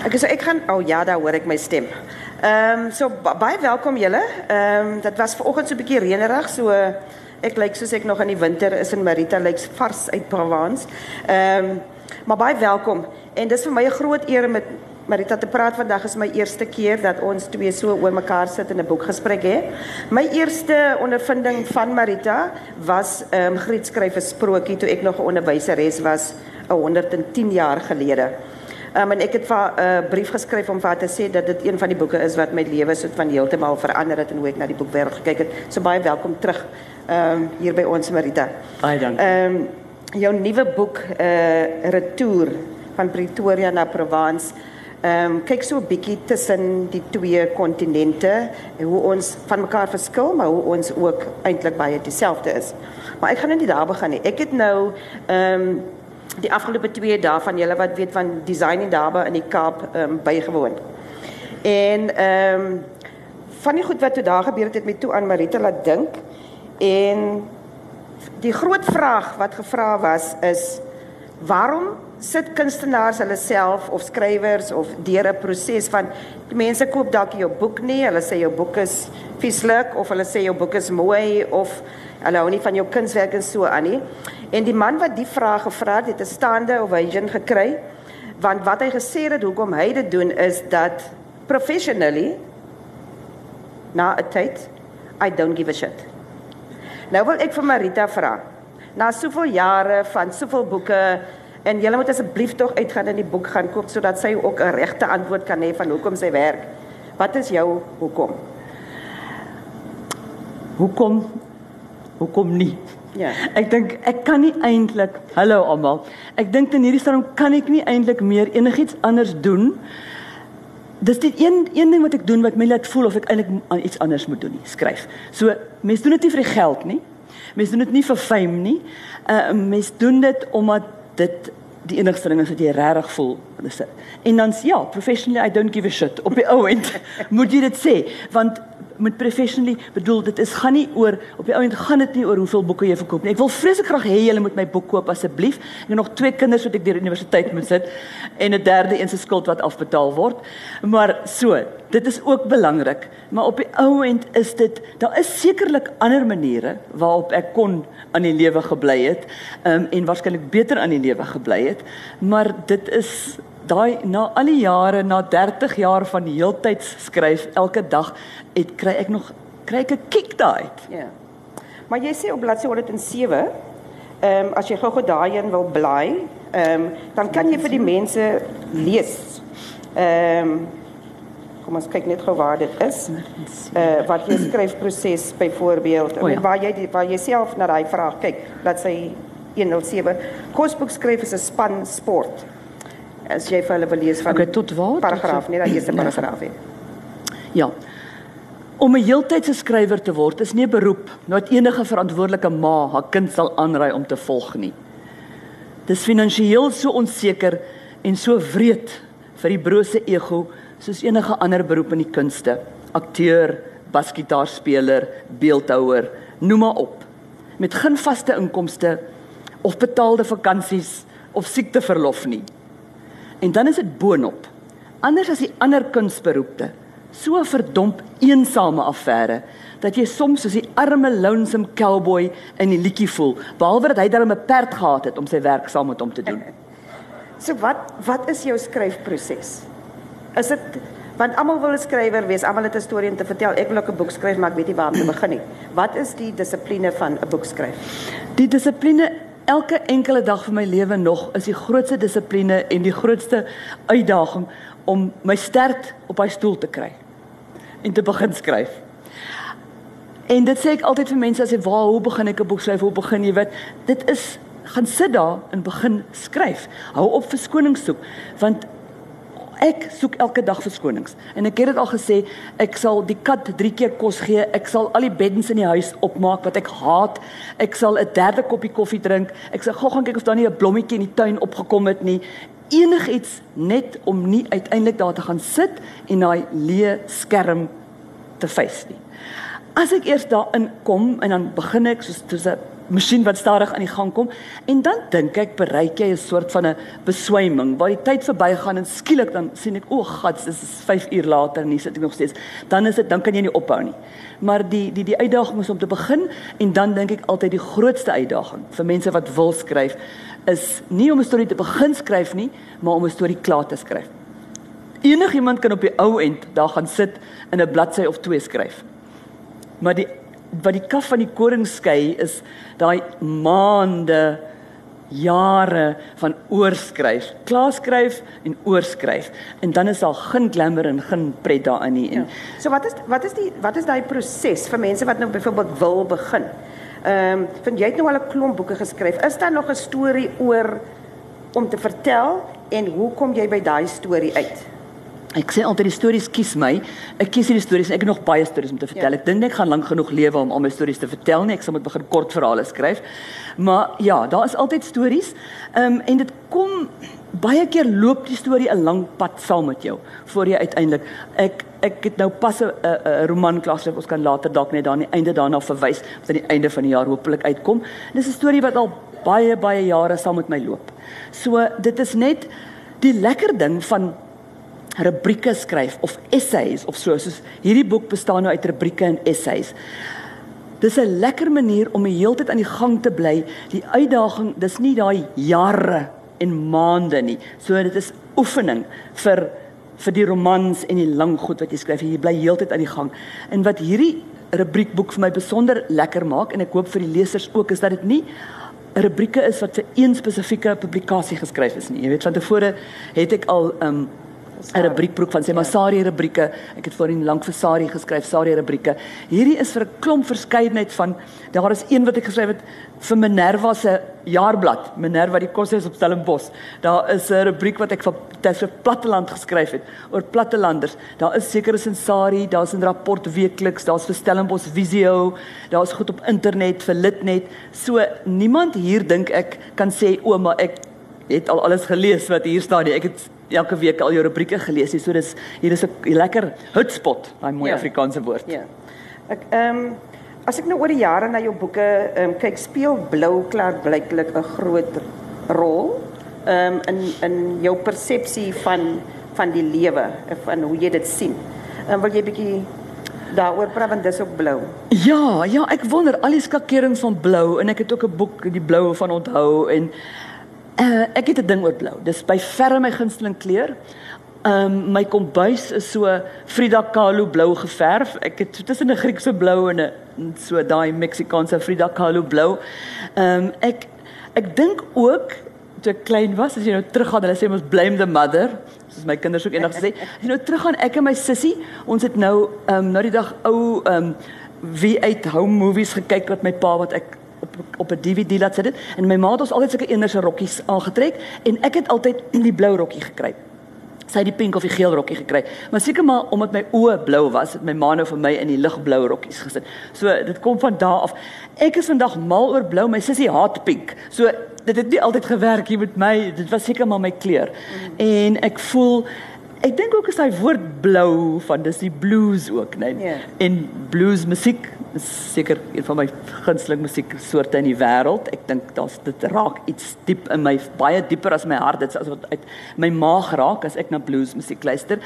Ek sê ek gaan oh ja, daar hoor ek my stem. Ehm um, so ba baie welkom julle. Ehm um, dit was vanoggend so 'n bietjie reënerig, so ek lyk soos ek nog in die winter is en Marita lyk vars uit Provence. Ehm um, maar baie welkom. En dis vir my 'n groot eer met Marita te praat vandag is my eerste keer dat ons twee so oor mekaar sit in 'n boekgesprek hè. My eerste ondervinding van Marita was ehm um, Griet skryf 'n sprokie toe ek nog 'n onderwyseres was 110 jaar gelede. Um, en ek het 'n uh, brief geskryf om vir te sê dat dit een van die boeke is wat my lewe soort van heeltemal verander het en hoe ek na die boekwêreld gekyk het. So baie welkom terug um, hier by ons Marita. Baie dankie. Ehm um, jou nuwe boek eh uh, Retour van Pretoria na Provence. Ehm um, kyk so 'n bietjie tussen die twee kontinente en hoe ons van mekaar verskil, maar hoe ons ook eintlik baie dieselfde is. Maar ek gaan nie daar begin nie. Ek het nou ehm um, die afgelope 2 dae van julle wat weet van design in Durban in die Kaap ehm um, bygewoon. En ehm um, van die goed wat toe daar gebeur het het my toe aan Marita laat dink en die groot vraag wat gevra was is waarom sit kunstenaars hulle self of skrywers of deur 'n proses van die mense koop dalk jou boek nie, hulle sê jou boek is vieslik of hulle sê jou boek is mooi of hulle hou nie van jou kunswerk en so aan nie. En die man wat die vraag gevra het, het 'n staande ovation gekry want wat hy gesê het hoekom hy dit doen is dat professionally na 'n tyd I don't give a shit. Nou wil ek vir Marita vra. Na soveel jare van soveel boeke en jy moet asseblief tog uitgaan en die boek gaan koop sodat sy ook 'n regte antwoord kan hê van hoekom sy werk. Wat is jou hoekom? Hoekom? Hoekom nie? Ja. Ek dink ek kan nie eintlik hallo almal. Ek dink in hierdie stadium kan ek nie eintlik meer enigiets anders doen. Dis dit een een ding wat ek doen wat my laat voel of ek eintlik aan iets anders moet doen nie, skryf. So mense doen dit nie vir die geld nie. Mense doen dit nie vir fame nie. Uh mense doen dit omdat dit die enigste ding is wat jy regtig voel. Dis dit. En dan ja, professionally I don't give a shit. Op die ou end moet jy dit sê want met professionally bedoel dit is gaan nie oor op die ouend gaan dit nie oor hoeveel boeke jy verkoop nie. Ek wil vreeslik graag hê julle moet my boek koop asseblief. Ek het nog twee kinders wat ek deur universiteit moet sit en 'n derde een se skuld wat afbetaal word. Maar so, dit is ook belangrik, maar op die ouend is dit daar is sekerlik ander maniere waarop ek kon aan die lewe gebly het um, en waarskynlik beter aan die lewe gebly het, maar dit is daai na al die jare na 30 jaar van heeltyds skryf elke dag het kry ek nog kry ek 'n kick daai. Ja. Maar jy sê op bladsy 107, ehm um, as jy gou-gou daarin wil bly, ehm um, dan kan jy vir die mense lees. Ehm um, kom ons kyk net gou waar dit is. Uh, wat jy skryfproses byvoorbeeld, oh, ja. waar jy die, waar jy self na daai vraag kyk, bladsy 107. Kosboek skryf is 'n span sport as jy vir hulle wil lees van okay, tot waar paragraaf nie daai eerste paragraaf nie. Ja. Om 'n heeltydse skrywer te word is nie 'n beroep wat enige verantwoordelike ma haar kind sal aanraai om te volg nie. Dis finansiëel so onseker en so wreed vir die brose ego soos enige ander beroep in die kunste. Akteur, basgitaarspeler, beeldhouer, noem maar op. Met geen vaste inkomste of betaalde vakansies of siekteverlof nie. En dan is dit boonop. Anders as die ander kunsberoepte, so 'n verdomp eensame affære dat jy soms soos die arme lonesome cowboy in die liedjie voel, behalwe dat hy darem 'n perd gehad het om sy werk saam met hom te doen. So wat wat is jou skryfproses? Is dit want almal wil 'n skrywer wees, almal het 'n storie om te vertel. Ek wil ook 'n boek skryf, maar ek weet nie waar om te begin nie. Wat is die dissipline van 'n boek skryf? Die dissipline elke enkele dag van my lewe nog is die grootste dissipline en die grootste uitdaging om my stert op hy stoel te kry en te begin skryf. En dit sê ek altyd vir mense as jy waar hoe begin ek 'n boek skryf? Hoe begin jy? Wat dit is gaan sit daar en begin skryf. Hou op verskonings soek want ek soek elke dag verskonings. En ek het dit al gesê, ek sal die kat 3 keer kos gee. Ek sal al die beddens in die huis opmaak wat ek haat. Ek sal 'n derde koppie koffie drink. Ek sal gou gaan kyk of daar nie 'n blommetjie in die tuin opgekom het nie. Enigiets net om nie uiteindelik daar te gaan sit en daai leë skerm te face nie. As ek eers daarin kom en dan begin ek soos soos 'n masjien wat stadig aan die gang kom en dan dink ek bereik jy 'n soort van 'n beswyming waar die tyd verbygaan en skielik dan sien ek o, gats, dis 5 uur later en hier sit ek nog steeds. Dan is dit dan kan jy nie ophou nie. Maar die die die uitdaging is om te begin en dan dink ek altyd die grootste uitdaging vir mense wat wil skryf is nie om 'n storie te begin skryf nie, maar om 'n storie klaar te skryf. Enigiemand kan op die ou end daar gaan sit en 'n bladsy of twee skryf. Maar die wat die kaf van die koring skei is daai maande jare van oorskryf, klaarskryf en oorskryf en dan is daar geen glamour en geen pret daarin nie. En Ja. So wat is wat is die wat is daai proses vir mense wat nou byvoorbeeld wil begin? Ehm um, vind jy het nou al 'n klomp boeke geskryf. Is daar nog 'n storie oor om te vertel en hoe kom jy by daai storie uit? Ek sê altyd die stories kies my. Ek kies hierdie stories en ek het nog baie stories om te vertel. Ja. Ek dink ek gaan lank genoeg lewe om al my stories te vertel nie. Ek sal moet begin kortverhale skryf. Maar ja, daar is altyd stories. Ehm um, en dit kom baie keer loop die storie 'n lang pad saam met jou voor jy uiteindelik ek ek het nou pas 'n 'n- roman klaar geskryf. Ons kan later dalk net aan die einde daarna verwys wat aan die einde van die jaar hopelik uitkom. Dis 'n storie wat al baie baie jare saam met my loop. So dit is net die lekker ding van rubrieke skryf of essays of so soos hierdie boek bestaan nou uit rubrieke en essays. Dis 'n lekker manier om die hele tyd aan die gang te bly. Die uitdaging, dis nie daai jare en maande nie. So dit is oefening vir vir die romans en die lang goed wat jy skryf. Jy bly heeltyd aan die gang. En wat hierdie rubriekboek vir my besonder lekker maak en ek hoop vir die lesers ook is dat dit nie 'n rubrieke is wat vir een spesifieke publikasie geskryf is nie. Jy weet van tevore het ek al um 'n rubriekboek van sê maar Sari rubrieke. Ek het voorheen lank vir Sari geskryf, Sari rubrieke. Hierdie is vir 'n klomp verskeidenheid van daar is een wat ek geskryf het vir Minerva se jaarblad, Minerva die koshuis op Stellenbosch. Daar is 'n rubriek wat ek vir tydskrif Platteland geskryf het oor plattelanders. Daar is seker is in Sari, daar's 'n rapport weekliks, daar's vir Stellenbosch Visio, daar's goed op internet vir Litnet. So niemand hier dink ek kan sê o, maar ek het al alles gelees wat hier staan nie. Ek het elke week al jou rubrieke gelees. nie. So dis hier is 'n lekker hutspot, daai mooi Ja. Afrikaanse woord. Ja. Ek ehm um, as ek nou oor die jare na jou boeke ehm um, kyk, speel blou klaarblyklik 'n groot rol ehm um, in in jou persepsie van van die lewe, van hoe jy dit sien. Ehm um, wil jy bietjie daaroor praat want dis ook blou. Ja, ja, ek wonder al die skakerings van blou en ek het ook 'n boek die bloue van onthou en uh, ek het 'n ding oor blou. Dis by verre my gunsteling kleur. Ehm um, my kombuis is so Frida Kahlo blou geverf. Ek het so tussen 'n Griekse blou en 'n so daai Meksikaanse Frida Kahlo blou. Ehm um, ek ek dink ook toe ek klein was, as jy nou teruggaan, hulle sê ons blame the mother, soos my kinders ook eendag gesê. As jy nou teruggaan, ek en my sussie, ons het nou ehm um, nou die dag ou ehm um, wie uit home movies gekyk wat my pa wat ek op 'n DVD laat sit het en my ma het ons altyd sulke eenderse rokkies aangetrek en ek het altyd die blou rokkie gekry. Sy het die pink of die geel rokkie gekry. Maar seker maar omdat my oë blou was, het my ma nou vir my in die ligblou rokkies gesit. So dit kom van daar af. Ek is vandag mal oor blou, my sussie haat pink. So dit het nie altyd gewerk hier met my. Dit was seker maar my kleur. Mm. En ek voel ek dink ook is daai woord blou van dis die blues ook, né? Nee? Ja. En blues musiek is seker een van my gunsteling musieksoorte in die wêreld. Ek dink daar's dit raak iets diep in my baie dieper as my hart. Dit is asof uit my maag raak as ek na blues musiek luister.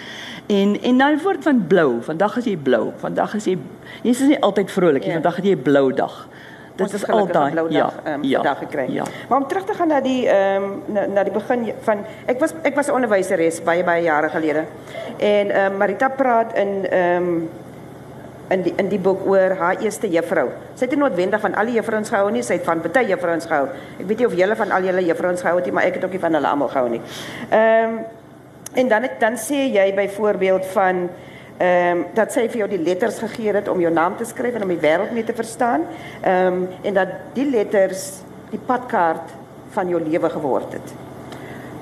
En en nou woord van blou. Vandag is jy blou. Vandag is jy jy is nie altyd vrolik nie. Ja. Vandag het jy 'n blou dag. Dit is 'n altyd blou dag ehm ja, vandag gekry. Ja. Maar om terug te gaan na die ehm um, na, na die begin van ek was ek was 'n onderwyseres baie baie jare gelede. En ehm um, Marita praat in ehm um, in die in die boek oor haar eerste juffrou. Sy het nie noodwendig van al die juffrouens gehou nie, sy het van baie juffrouens gehou. Ek weet nie of julle van al julle juffrouens gehou het nie, maar ek het ook nie van hulle almal gehou nie. Ehm um, en dan het, dan sê jy byvoorbeeld van ehm um, dat sy vir jou die letters gegee het om jou naam te skryf en om die wêreld mee te verstaan. Ehm um, en dat die letters die padkaart van jou lewe geword het.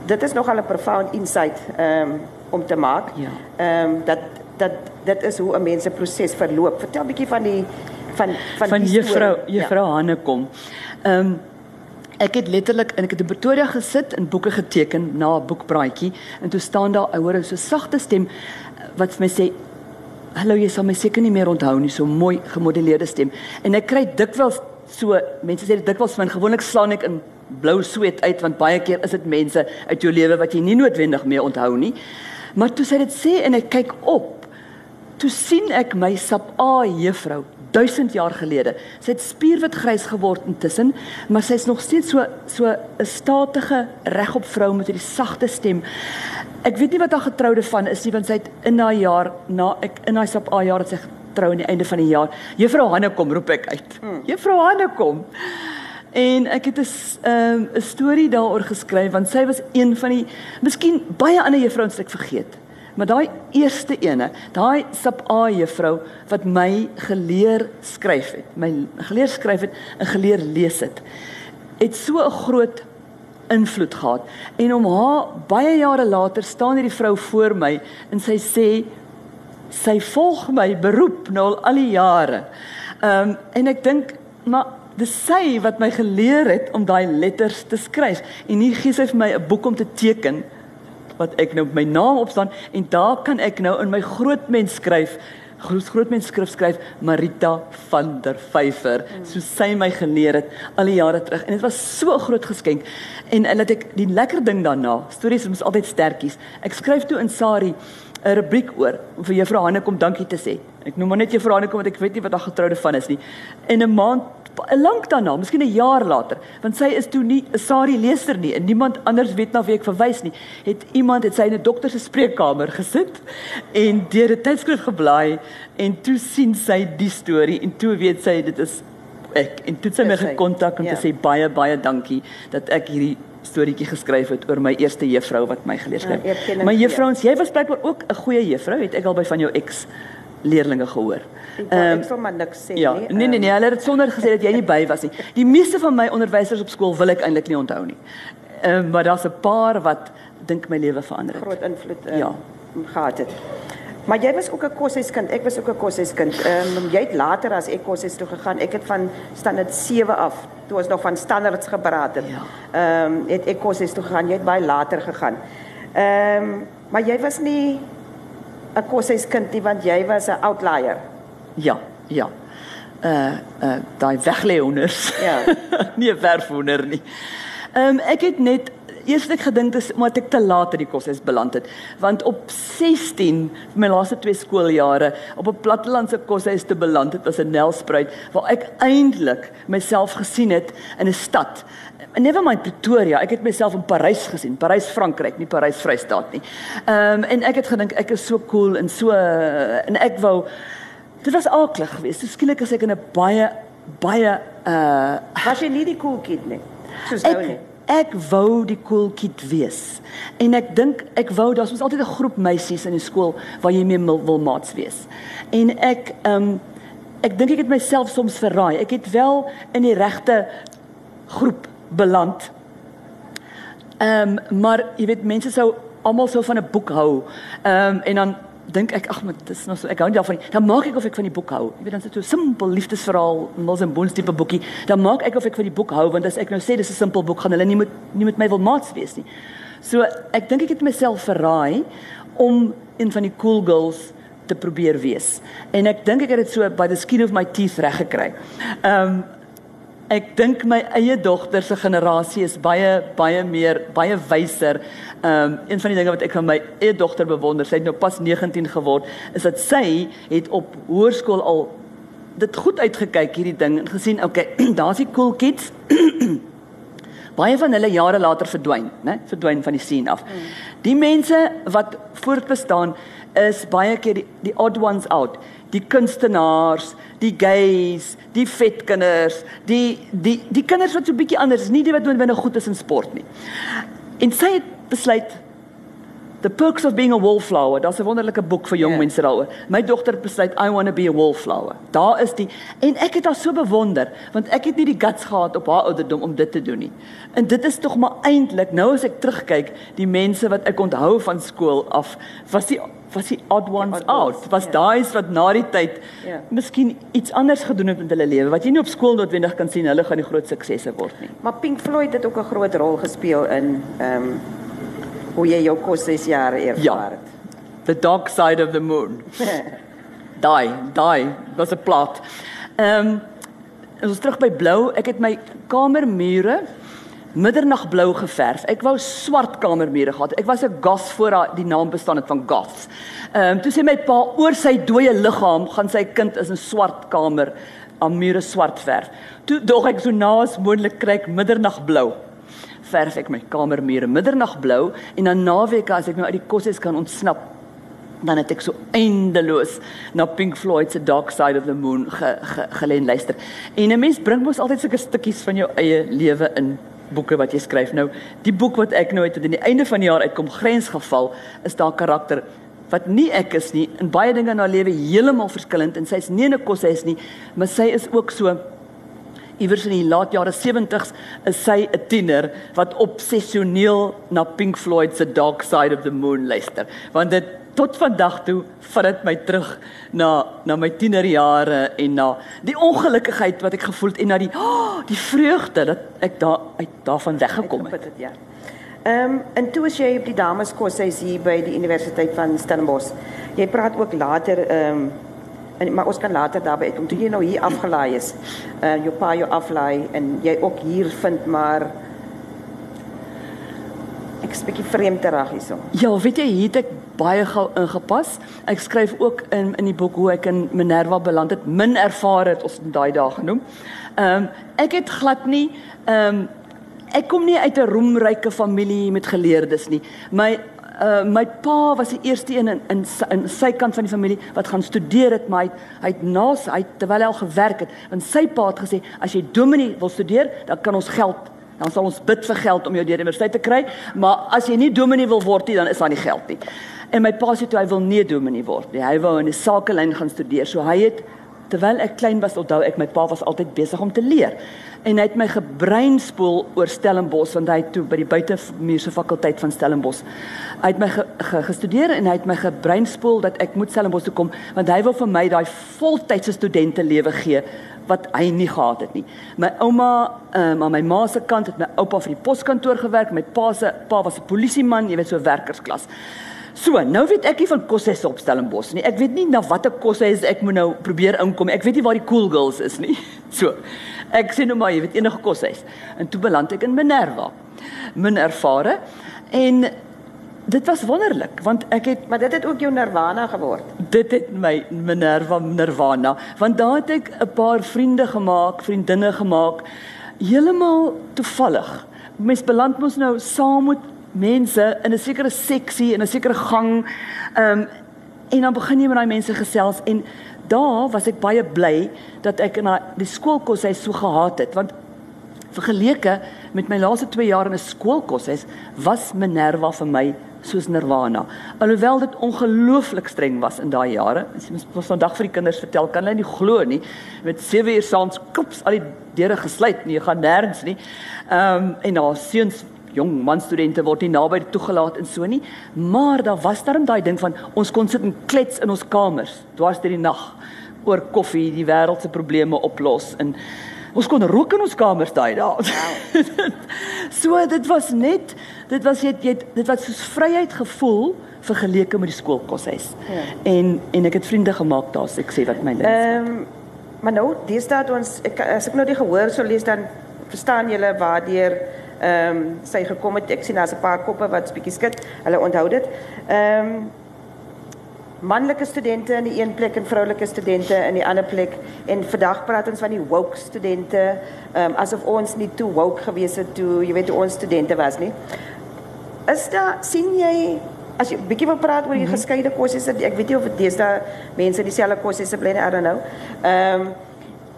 Dit is nogal 'n profound insight ehm um, om te maak. Ja. Ehm um, dat dat dit is hoe 'n mens se proses verloop. Vertel 'n bietjie van die van van, van die juffrou juffrou ja. Hanne kom. Ehm um, ek het letterlik en ek het in Pretoria gesit en boeke geteken na 'n boekpraatjie en toe staan daar ouer so sagte stem wat vir my sê Hallo, jy sal my seker nie meer onthou nie, so mooi gemodelleerde stem. En ek kry dikwels so mense sê dit dikwels van gewoonlik slaan ek in blou sweet uit want baie keer is dit mense uit jou lewe wat jy nie noodwendig meer onthou nie. Maar toe sy dit sê en ek kyk op, toe sien ek my sap A juffrou 1000 jaar gelede. Sy het spierwit grys geword intussen, maar sy's nog steeds so so 'n statige regop vrou met hierdie sagte stem. Ek weet nie wat haar getroude van is nie want sy het in daai jaar na ek in daai sap A jaar het sy getrou aan die einde van die jaar. Juffrou Hanne kom roep ek uit. Hmm. Juffrou Hanne kom. En ek het 'n 'n um, 'n storie daaroor geskryf want sy was een van die miskien baie ander juffrouens wat ek vergeet. Maar daai eerste ene, daai sap A juffrou wat my geleer skryf het, my geleer skryf het en geleer lees het, het so 'n groot invloed gehad. En om haar baie jare later staan hierdie vrou voor my en sy sê sy volg my beroep nou al al die jare. Ehm um, en ek dink maar dis sy wat my geleer het om daai letters te skryf. En hier gee sy vir my 'n boek om te teken wat ek nou my naam op staan en daar kan ek nou in my groot mens skryf groot groot mens skrif skryf Marita van der Vyver. Mm. so sy my geleer het al die jare terug en dit was so 'n groot geskenk. En en dat ek die lekker ding daarna stories is altyd sterkies ek skryf toe in Sari 'n rubriek oor om vir juffrou Hanne kom dankie te sê. Ek noem maar net juffrou Hanne kom want ek weet nie wat haar getroude van is nie. En 'n maand lank daarna, miskien 'n jaar later, want sy is toe nie 'n Sari leser nie en niemand anders weet na wie ek verwys nie. Het iemand het sy in 'n dokter se spreekkamer gesit en deur 'n tydskrif geblaai en toe sien sy die storie en toe weet sy dit is ek en toe sy my gekontak om ja. te sê baie baie dankie dat ek hierdie storieetjie geskryf het oor my eerste juffrou wat my geleer het. Ja, my juffrouens, jy was blykbaar ook 'n goeie juffrou, het ek al by van jou ex leerlinge gehoor. Ehm ek sal maar niks sê ja, nie. Nee nee nee, hulle het sonder gesê dat jy nie by was nie. Die meeste van my onderwysers op skool wil ek eintlik nie onthou nie. Ehm maar daar's 'n paar wat dink my lewe verander het. Groot invloed uh, ja. gehad het. Maar jy was ook 'n koshuiskind. Ek was ook 'n koshuiskind. Ehm um, jy het later as ek koshuis toe gegaan. Ek het van standaard 7 af, toe ons nog van standaards gepraat het. Ja. Ehm um, het ek koshuis toe gegaan. Jy het baie later gegaan. Ehm um, maar jy was nie 'n koshuiskind nie want jy was 'n outlier. Ja, ja. Uh uh daai wegleoners. Ja. nie 'n verfwonder nie. Ehm um, ek het net eers ek gedink dis omdat ek te laat in die koshuis beland het. Want op 16 my laaste twee skooljare op 'n plattelandse koshuis te beland het was 'n Nelspruit waar ek eintlik myself gesien het in 'n stad. Never mind Pretoria ek het myself in Parys gesien. Parys Frankryk nie Parys Vrystaat nie. Ehm um, en ek het gedink ek is so cool en so en ek wou dit was aaklig geweest. So skielik as ek in 'n baie baie uh was jy nie die cool kid nie? Soos nou nie ek wou die cool kid wees. En ek dink ek wou daar's mos altyd 'n groep meisies in die skool waar jy mee wil maats wees. En ek ehm um, ek dink ek het myself soms verraai. Ek het wel in die regte groep beland. Ehm um, maar jy weet mense sou almal sou van 'n boek hou. Ehm um, en dan dink ek ag maar dis nog so ek hou nie daarvan nie. Dan maak ek of ek van die boek hou. Jy weet dan is dit so 'n simpel liefdesverhaal, mos 'n boons tipe boekie. Dan maak ek of ek van die boek hou want as ek nou sê dis 'n simpel boek, gaan hulle nie met nie met my wil maats wees nie. So ek dink ek het myself verraai om een van die cool girls te probeer wees. En ek dink ek het dit so by the skin of my teeth reg gekry. Ehm um, ek dink my eie dogter se generasie is baie baie meer baie wyser. Ehm um, een van die dinge wat ek van my eie dogter bewonder, sy het nou pas 19 geword, is dat sy het op hoërskool al dit goed uitgekyk hierdie ding en gesien, okay, daar's die cool kids. baie van hulle jare later verdwyn, né? Verdwyn van die scene af. Mm. Die mense wat voortbestaan is baie keer die, die odd ones out die kunstenaars, die gays, die vet kinders, die die die kinders wat so bietjie anders is, nie die wat noodwendig goed is in sport nie. En sy het besluit The Perks of Being a Wallflower, daar's 'n wonderlike boek vir jong yeah. Ja. mense daaroor. My dogter besluit I want to be a wallflower. Daar is die en ek het haar so bewonder want ek het nie die guts gehad op haar ouderdom om dit te doen nie. En dit is tog maar eintlik nou as ek terugkyk, die mense wat ek onthou van skool af, was die was die odd ones odd out. Was yeah. Ja. daai wat na die tyd yeah. Ja. miskien iets anders gedoen het met hulle lewe wat jy nie op skool noodwendig kan sien hulle gaan die groot suksesse word nie. Maar Pink Floyd het ook 'n groot rol gespeel in ehm um, hoe jy jou kos 6 jaar ervaar het. Ja. The dark side of the moon. daai, daai, was 'n plot. Ehm um, ons terug by blou. Ek het my kamermure middernagblou geverf. Ek wou swart kamermure gehad. Ek was 'n goth voor haar die naam bestaan het van goths. Ehm um, toe sê my pa oor sy dooie liggaam gaan sy kind is in swart kamer aan mure swart verf. Toe dog ek so naas moontlik kry ek middernagblou. Verf ek my kamermure middernagblou en dan naweke as ek nou uit die koshuis kan ontsnap dan het ek so eindeloos na Pink Floyd se Dark Side of the Moon ge, ge, gelen luister. En 'n mens bring mos altyd sulke stukkies van jou eie lewe in boeke wat jy skryf. Nou, die boek wat ek nou het tot aan die einde van die jaar uitkom, Grensgeval, is daar karakter wat nie ek is nie. In baie dinge in haar lewe heeltemal verskillend en sy's nie 'n koshuis nie, maar sy is ook so iewers in die laat jare 70s is sy 'n tiener wat obsessioneel na Pink Floyd se Dark Side of the Moon luister. Want dit tot vandag toe vat dit my terug na na my tienerjare en na die ongelukkigheid wat ek gevoel het en na die oh, die vreugde dat ek daar uit daarvan weggekom het. het ja. Ehm um, en toe as jy op die dameskos is hier by die Universiteit van Stellenbosch. Jy praat ook later ehm um, en maar ons kan later daarby kom toe jy nou hier afgelaai is. Uh jou pa jou aflaai en jy ook hier vind maar ek is bietjie vreemd terug hierso. Ja, weet jy, hier het ek baie gou ingepas. Ek skryf ook in in die boek hoe ek in Minerva beland het, min ervare het ons daai dae genoem. Ehm um, ek het glad nie ehm um, ek kom nie uit 'n roemryke familie met geleerdes nie. My uh my pa was die eerste een in in in sy kant van die familie wat gaan studeer het, maar hy hy het na hy terwyl hy al gewerk het, want sy pa het gesê as jy dominee wil studeer, dan kan ons geld dan sal ons bid vir geld om jou deur die universiteit te kry, maar as jy nie dominee wil word nie, dan is daar nie geld nie. En my pa sê toe hy wil nie dominee word nie. Hy wou in die sakelyn gaan studeer. So hy het terwyl ek klein was, onthou ek my pa was altyd besig om te leer. En hy het my gebreinspoel oor Stellenbosch want hy het toe by die buitemuurse fakulteit van Stellenbosch. Hy het my ge, ge, gestudeer en hy het my gebreinspoel dat ek moet Stellenbosch toe kom want hy wil vir my daai voltydse studente lewe gee wat hy nie gehad het nie. My ouma, um, aan my ma se kant het my oupa vir die poskantoor gewerk, my pa se pa was 'n polisieman, jy weet so werkersklas. So, nou weet ek nie van koshuis op Stellenbosch nie. Ek weet nie na watter koshuis ek moet nou probeer inkom. Ek weet nie waar die cool girls is nie. So, ek sê nou maar, jy weet enige koshuis. En toe beland ek in Minerva. Min ervare en Dit was wonderlik want ek het maar dit het ook jou nirvana geword. Dit het my Minerva nirvana want daar het ek 'n paar vriende gemaak, vriendinne gemaak heeltemal toevallig. Mens beland mos nou saam met mense in 'n sekere seksie en 'n sekere gang. Ehm um, en dan begin jy met daai mense gesels en daar was ek baie bly dat ek in die skoolkos hy so gehaat het want vergeleke met my laaste 2 jaar in 'n skoolkos hy was Minerva vir my soos Nirvana. Alhoewel dit ongelooflik streng was in daai jare. As jy mos vandag vir die kinders vertel, kan hulle nie glo nie. Met 7 uur saans kops al die deure gesluit nie, jy gaan nêrens nie. Ehm um, en daar seuns jong man studente word nie naby toegelaat en so nie. Maar daar was darm daai ding van ons kon sit en klets in ons kamers dwars deur die nag oor koffie, die wêreld se probleme oplos en Ons kon rook in ons kamers daai dae. Wow. so dit was net dit was jy dit was soos vryheid gevoel vergeleke met die skoolkoshuis. Ja. En en ek het vriende gemaak daar, ek sê wat my lens. Ehm um, maar nou, dis daad ons ek as ek nou die gehoor sou lees dan verstaan julle waardeur ehm um, sy gekom het. Ek sien daar's 'n paar koppe wat 'n bietjie skud. Hulle onthou dit. Ehm um, manlike studente in die een plek en vroulike studente in die ander plek en vandag praat ons van die woke studente um, asof ons nie toe woke gewees het toe jy weet hoe ons studente was nie is daar sien jy as jy bietjie wil praat oor die mm -hmm. geskeide kursusse ek weet nie of dit is daar mense dieselfde kursusse bly I don't know ehm um,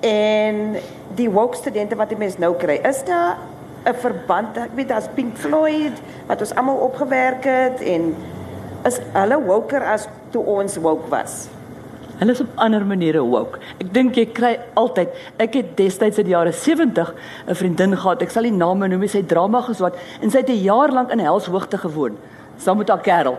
en die woke studente wat die mense nou kry is daar 'n verband ek weet daar's Pink Floyd wat ons almal opgewerk het en is hulle woker as toe ons woke was. Hulle is op ander maniere woke. Ek dink jy kry altyd. Ek het destyds in die jare 70 'n vriendin gehad. Ek sal nie name noem. Sy drama geswat en sy het 'n jaar lank in helshoogte gewoon saam met haar kerel.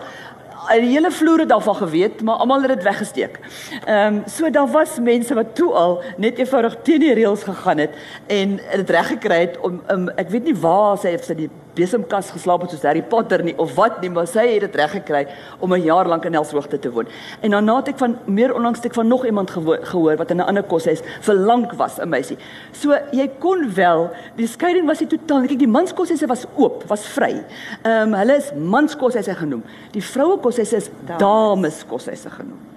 Die hele vloer het daarvan geweet, maar almal het dit weggesteek. Ehm um, so daar was mense wat toe al net eenvoudig teen die reëls gegaan het en dit reg gekry het om um, ek weet nie waar sy of sy die besemkas geslaap het soos Harry Potter nie of wat nie, maar sy het dit reg gekry om 'n jaar lank in Elshoogte te woon. En daarna het ek van meer onlangs het ek van nog iemand gehoor wat in 'n ander koshuis vir lank was, 'n meisie. So jy kon wel, die skeiding was nie totaal, kyk die manskoshuise was oop, was vry. Ehm um, hulle is manskoshuise genoem. Die vroue koshuise is dameskoshuise genoem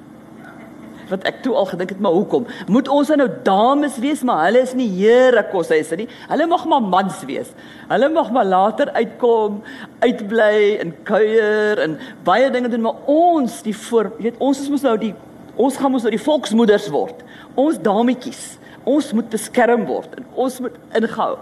wat ek toe al gedink het maar hoekom? Moet ons nou dames wees maar hulle is nie here kos hy sê nie. Hulle mag maar mans wees. Hulle mag maar later uitkom uitbly en kuier en baie dinge doen maar ons die voor weet ons is mos nou die ons gaan mos nou die volksmoeders word. Ons dametjies ons moet beskerm word en ons moet ingehou.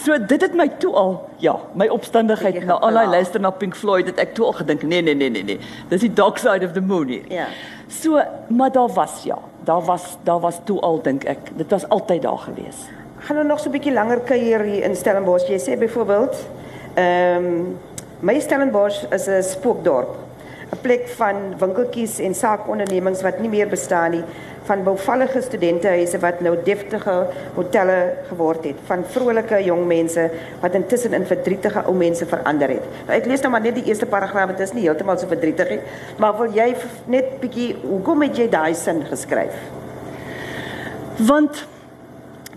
So dit het my toe al ja, my opstandigheid na al die luister na Pink Floyd het ek toe al gedink nee nee nee nee nee. Dis die dark side of the moon hier. Ja. So maar daar was ja, daar was daar was toe al dink ek. Dit was altyd daar gewees. Gaan nou nog so 'n bietjie langer kuier hier in Stellenbosch. Jy sê byvoorbeeld ehm um, my Stellenbosch is 'n spookdorp. Plek van winkeltjies en saakondernemings wat nie meer bestaan nie van bouvallige studentehuise wat nou deftige hotelle geword het van vrolike jong mense wat intussen in verdrietige ou mense verander het. Nou ek lees nou maar net die eerste paragraaf, dit is nie heeltemal so verdrietig nie, maar wil jy net bietjie hoekom het jy daai sin geskryf? Want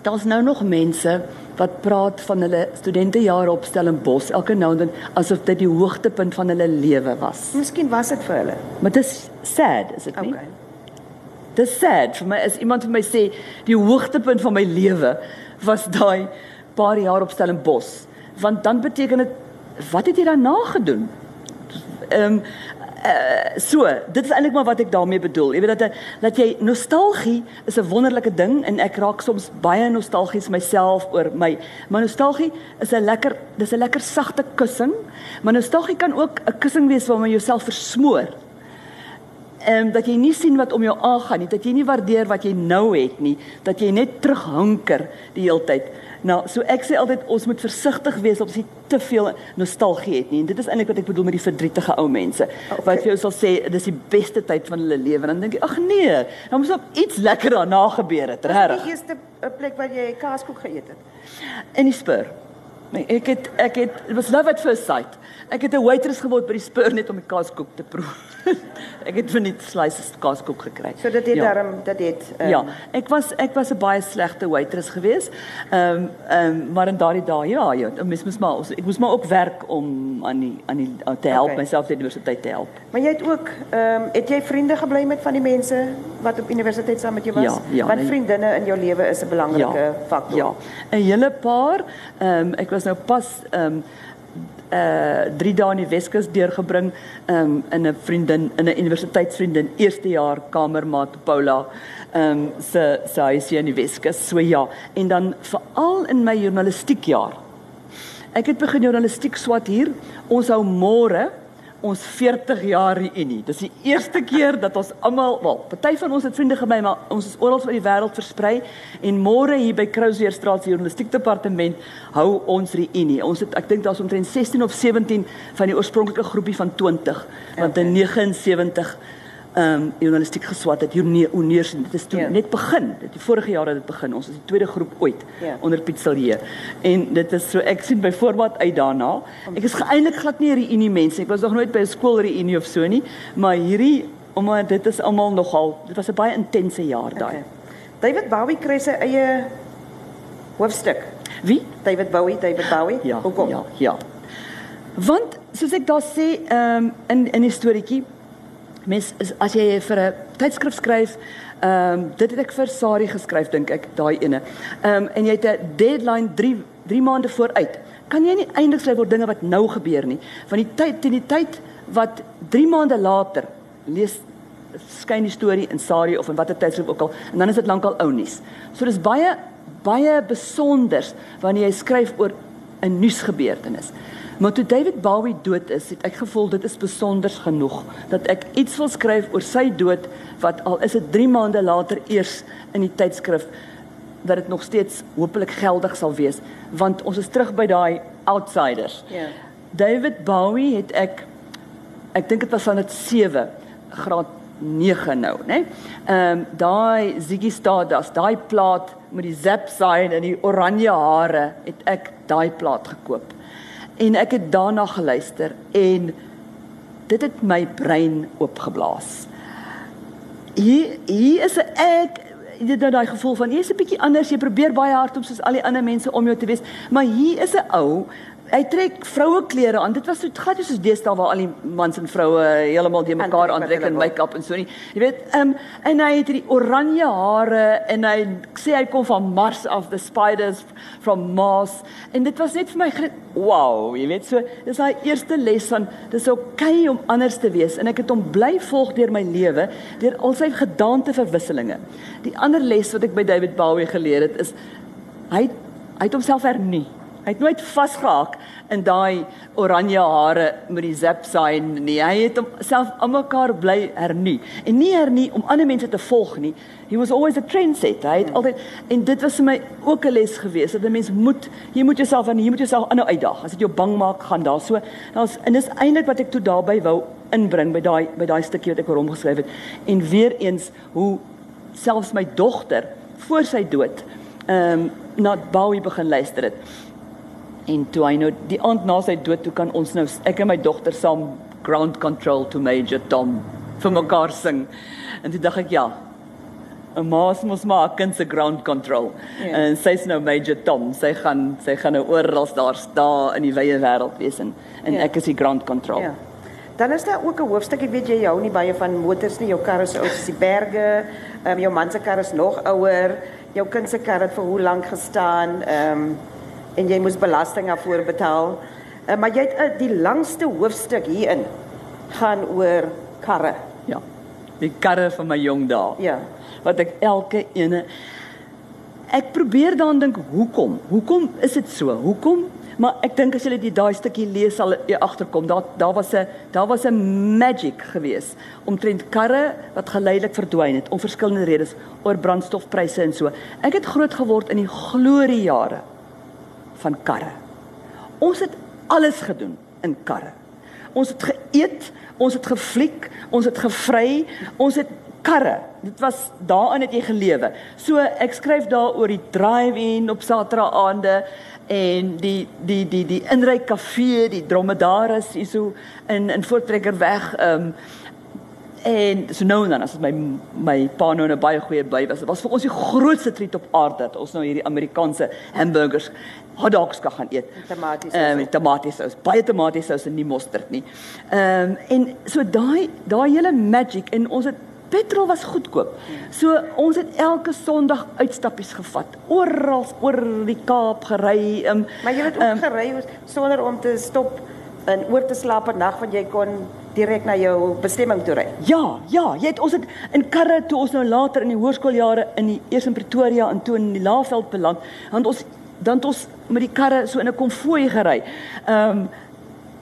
daar's nou nog mense wat praat van hulle studentejare op Stellenbosch elke nou en dan asof dit die hoogtepunt van hulle lewe was. Miskien was dit vir hulle. Maar dit is sad, is dit nie? Okay. Dis sad vir my as iemand vir my sê die hoogtepunt van my lewe was daai paar jaar op Stellenbosch. Want dan beteken dit wat het jy daarna gedoen? Ehm um, uh, so, dit is eintlik maar wat ek daarmee bedoel. Jy weet dat dat jy nostalgie is 'n wonderlike ding en ek raak soms baie nostalgies myself oor my. Maar nostalgie is 'n lekker dis 'n lekker sagte kussing, maar nostalgie kan ook 'n kussing wees waarmee jy jouself versmoor ehm um, dat jy nie sien wat om jou aangaan nie, dat jy nie waardeer wat jy nou het nie, dat jy net terughanker die hele tyd. Nou, so ek sê altyd ons moet versigtig wees as jy te veel nostalgie het nie. En dit is eintlik wat ek bedoel met die verdrietige ou mense. Okay. Wat jy sal sê dis die beste tyd van hulle lewe. Dan dink jy, ag nee, dan moes op iets lekker daarna gebeur het, reg? Die eerste eh, plek waar jy kaaskoek geëet het. In die spur. Nee, ek het ek het it was love at first sight. Ek het 'n waitress geword by die spur net om die kaaskoek te proe. ek het vir net slices kaaskoek gekry. So dit het ja. daarom dit het um, Ja, ek was ek was 'n baie slegte waitress geweest. Ehm um, ehm um, maar in daardie dae ja, ja, mens moes maar ek moes maar ook werk om aan die aan die te help okay. myself die universiteit te help. Maar jy het ook ehm um, het jy vriende gebly met van die mense wat op universiteit saam met jou was? Ja, ja, Want nee. vriendinne in jou lewe is 'n belangrike ja, faktor. Ja. 'n Hele paar ehm um, ek was nou pas ehm um, uh 3 dae in die Weskus deurgebring um in 'n vriendin in 'n universiteitsvriendin eerste jaar kamermaat Paula um se se huisie in die Weskus. So ja en dan veral in my journalistiek jaar. Ek het begin journalistiek swat hier. Ons hou môre ons 40 jaar reunie. Dis die eerste keer dat ons almal, wel, party van ons het vriende gebly, maar ons is oral oor die wêreld versprei en môre hier by Krouseerstraat se journalistiek departement hou ons reunie. Ons het ek dink daar's omtrent 16 of 17 van die oorspronklike groepie van 20 want in 79 ehm um, journalistiek geswat het Joneers dit is toe ja. net begin. Dit die vorige jaar het dit begin. Ons is die tweede groep ooit ja. onder Piet Silje. En dit is so ek sien byvoorbeeld uit daarna. Ek is geëindig glad nie 'n reunie mense. Ek was nog nooit by 'n skool reunie of so nie. Maar hierdie omdat dit is almal nogal dit was 'n baie intense jaar daai okay. David Bowie kry sy eie hoofstuk. Wie? David Bowie David Bowie. Ja Hoekom? ja ja. Want soos ek daar sê ehm um, in in die storieetjie mens is, as jy vir 'n tydskrif skryf, ehm um, dit het ek vir Sari geskryf dink ek, daai ene. Ehm um, en jy het 'n deadline 3 3 maande vooruit. Kan jy nie eindig skryf oor dinge wat nou gebeur nie, van die tyd teen die tyd wat 3 maande later lees skyn die storie in Sari of in watter tydskrif ook al en dan is dit lankal ou nuus. So dis baie baie besonders wanneer jy skryf oor 'n nuusgebeurtenis. Maar toe David Bowie dood is, het ek gevoel dit is besonder genoeg dat ek iets wil skryf oor sy dood wat al is dit 3 maande later eers in die tydskrif dat dit nog steeds hopelik geldig sal wees want ons is terug by daai outsiders. Ja. Yeah. David Bowie het ek ek dink dit was van dit 7 graad 9 nou, né? Ehm um, daai Ziggy Stardust, daai plaat met die zap sign en die oranje hare, het ek daai plaat gekoop. En ek het daarna geluister en dit het my brein oopgeblaas. Hier hier is ek dit nou daai gevoel van jy's 'n bietjie anders, jy probeer baie hard om soos al die ander mense om jou te wees, maar hier is 'n ou hy trek vroue klere aan. Dit was so gat soos deesdae waar al die mans en vroue heeltemal die mekaar aantrek en make-up en so nie. Jy weet, ehm um, en hy het hierdie oranje hare en hy sê hy kom van Mars af, the spiders from Mars. En dit was net vir my wow, jy weet, so dis daai eerste les van dis oukei okay om anders te wees en ek het hom bly volg deur my lewe, deur al sy gedaante verwisselinge. Die ander les wat ek by David Bowie geleer het is hy hy het homself hernie. Hy het nooit vasgehak in daai oranje hare met die zap sign nie. Hy het homself almekaar bly hernie en nie hernie om ander mense te volg nie. He was always a trendsetter. Hy het altyd en dit was vir my ook 'n les gewees dat 'n mens moet jy moet jouself en jy moet jouself aanhou uitdaag. As dit jou bang maak, gaan daar so. Daar's en dis eintlik wat ek toe daarby wou inbring by daai by daai stukkie wat ek oor hom geskryf het. En weer eens hoe selfs my dogter voor sy dood ehm um, na Bowie begin luister het. En toe hy nou die aand na sy dood toe kan ons nou ek en my dogter saam ground control to major Tom vir mekaar sing. En toe dink ek ja. 'n Maas mos maar 'n kind se ground control. Ja. En sy's nou major Tom. Sy gaan sy gaan nou oral daar staan in die wye wêreld wees en, en ja. ek is die ground control. Ja. Dan is daar ook 'n hoofstuk, ek weet jy hou nie baie van motors nie. Jou kar is ou soos die berge. Ehm um, jou man se kar is nog ouer. Jou kind se kar het vir hoe lank gestaan? Ehm um, en jy moes belasting daarvoor betaal. Uh, maar jy het uh, die langste hoofstuk hierin gaan oor karre. Ja. Die karre van my jong dae. Ja. Wat ek elke ene Ek probeer dan dink hoekom? Hoekom is dit so? Hoekom? Maar ek dink as jy dit daai stukkie lees sal jy agterkom. Daar daar was 'n daar was 'n magic gewees omtrent karre wat geleidelik verdwyn het om verskillende redes oor brandstofpryse en so. Ek het groot geword in die gloriejare van karre. Ons het alles gedoen in karre. Ons het geëet, ons het gefliek, ons het gevry, ons het karre. Dit was daarin het jy gelewe. So ek skryf daar oor die drive-in op Saterdag aande en die die die die inry kafee, die dromedaris hierso in in Voortrekker weg. Ehm um, En so nou en dan as my my pa nou 'n baie goeie by was. Dit was vir ons die grootste treat op aarde dat ons nou hierdie Amerikaanse hamburgers hot dogs kan gaan eet. Tomaties. Ehm um, tomaties, baie tomaties en nie mosterd nie. Ehm um, en so daai daai hele magic en ons het petrol was goedkoop. So ons het elke Sondag uitstappies gevat. Oral oor die Kaap gery. Um, maar jy het ook um, gery sonder om te stop en oor te slaap 'n nag want jy kon direk na jou bestemming toe ry. Ja, ja, jy het ons het in karre toe ons nou later in die hoërskooljare in die eers in Pretoria en toe in die Laagveld beland, want ons dan ons met die karre so in 'n konvooi gery. Ehm um,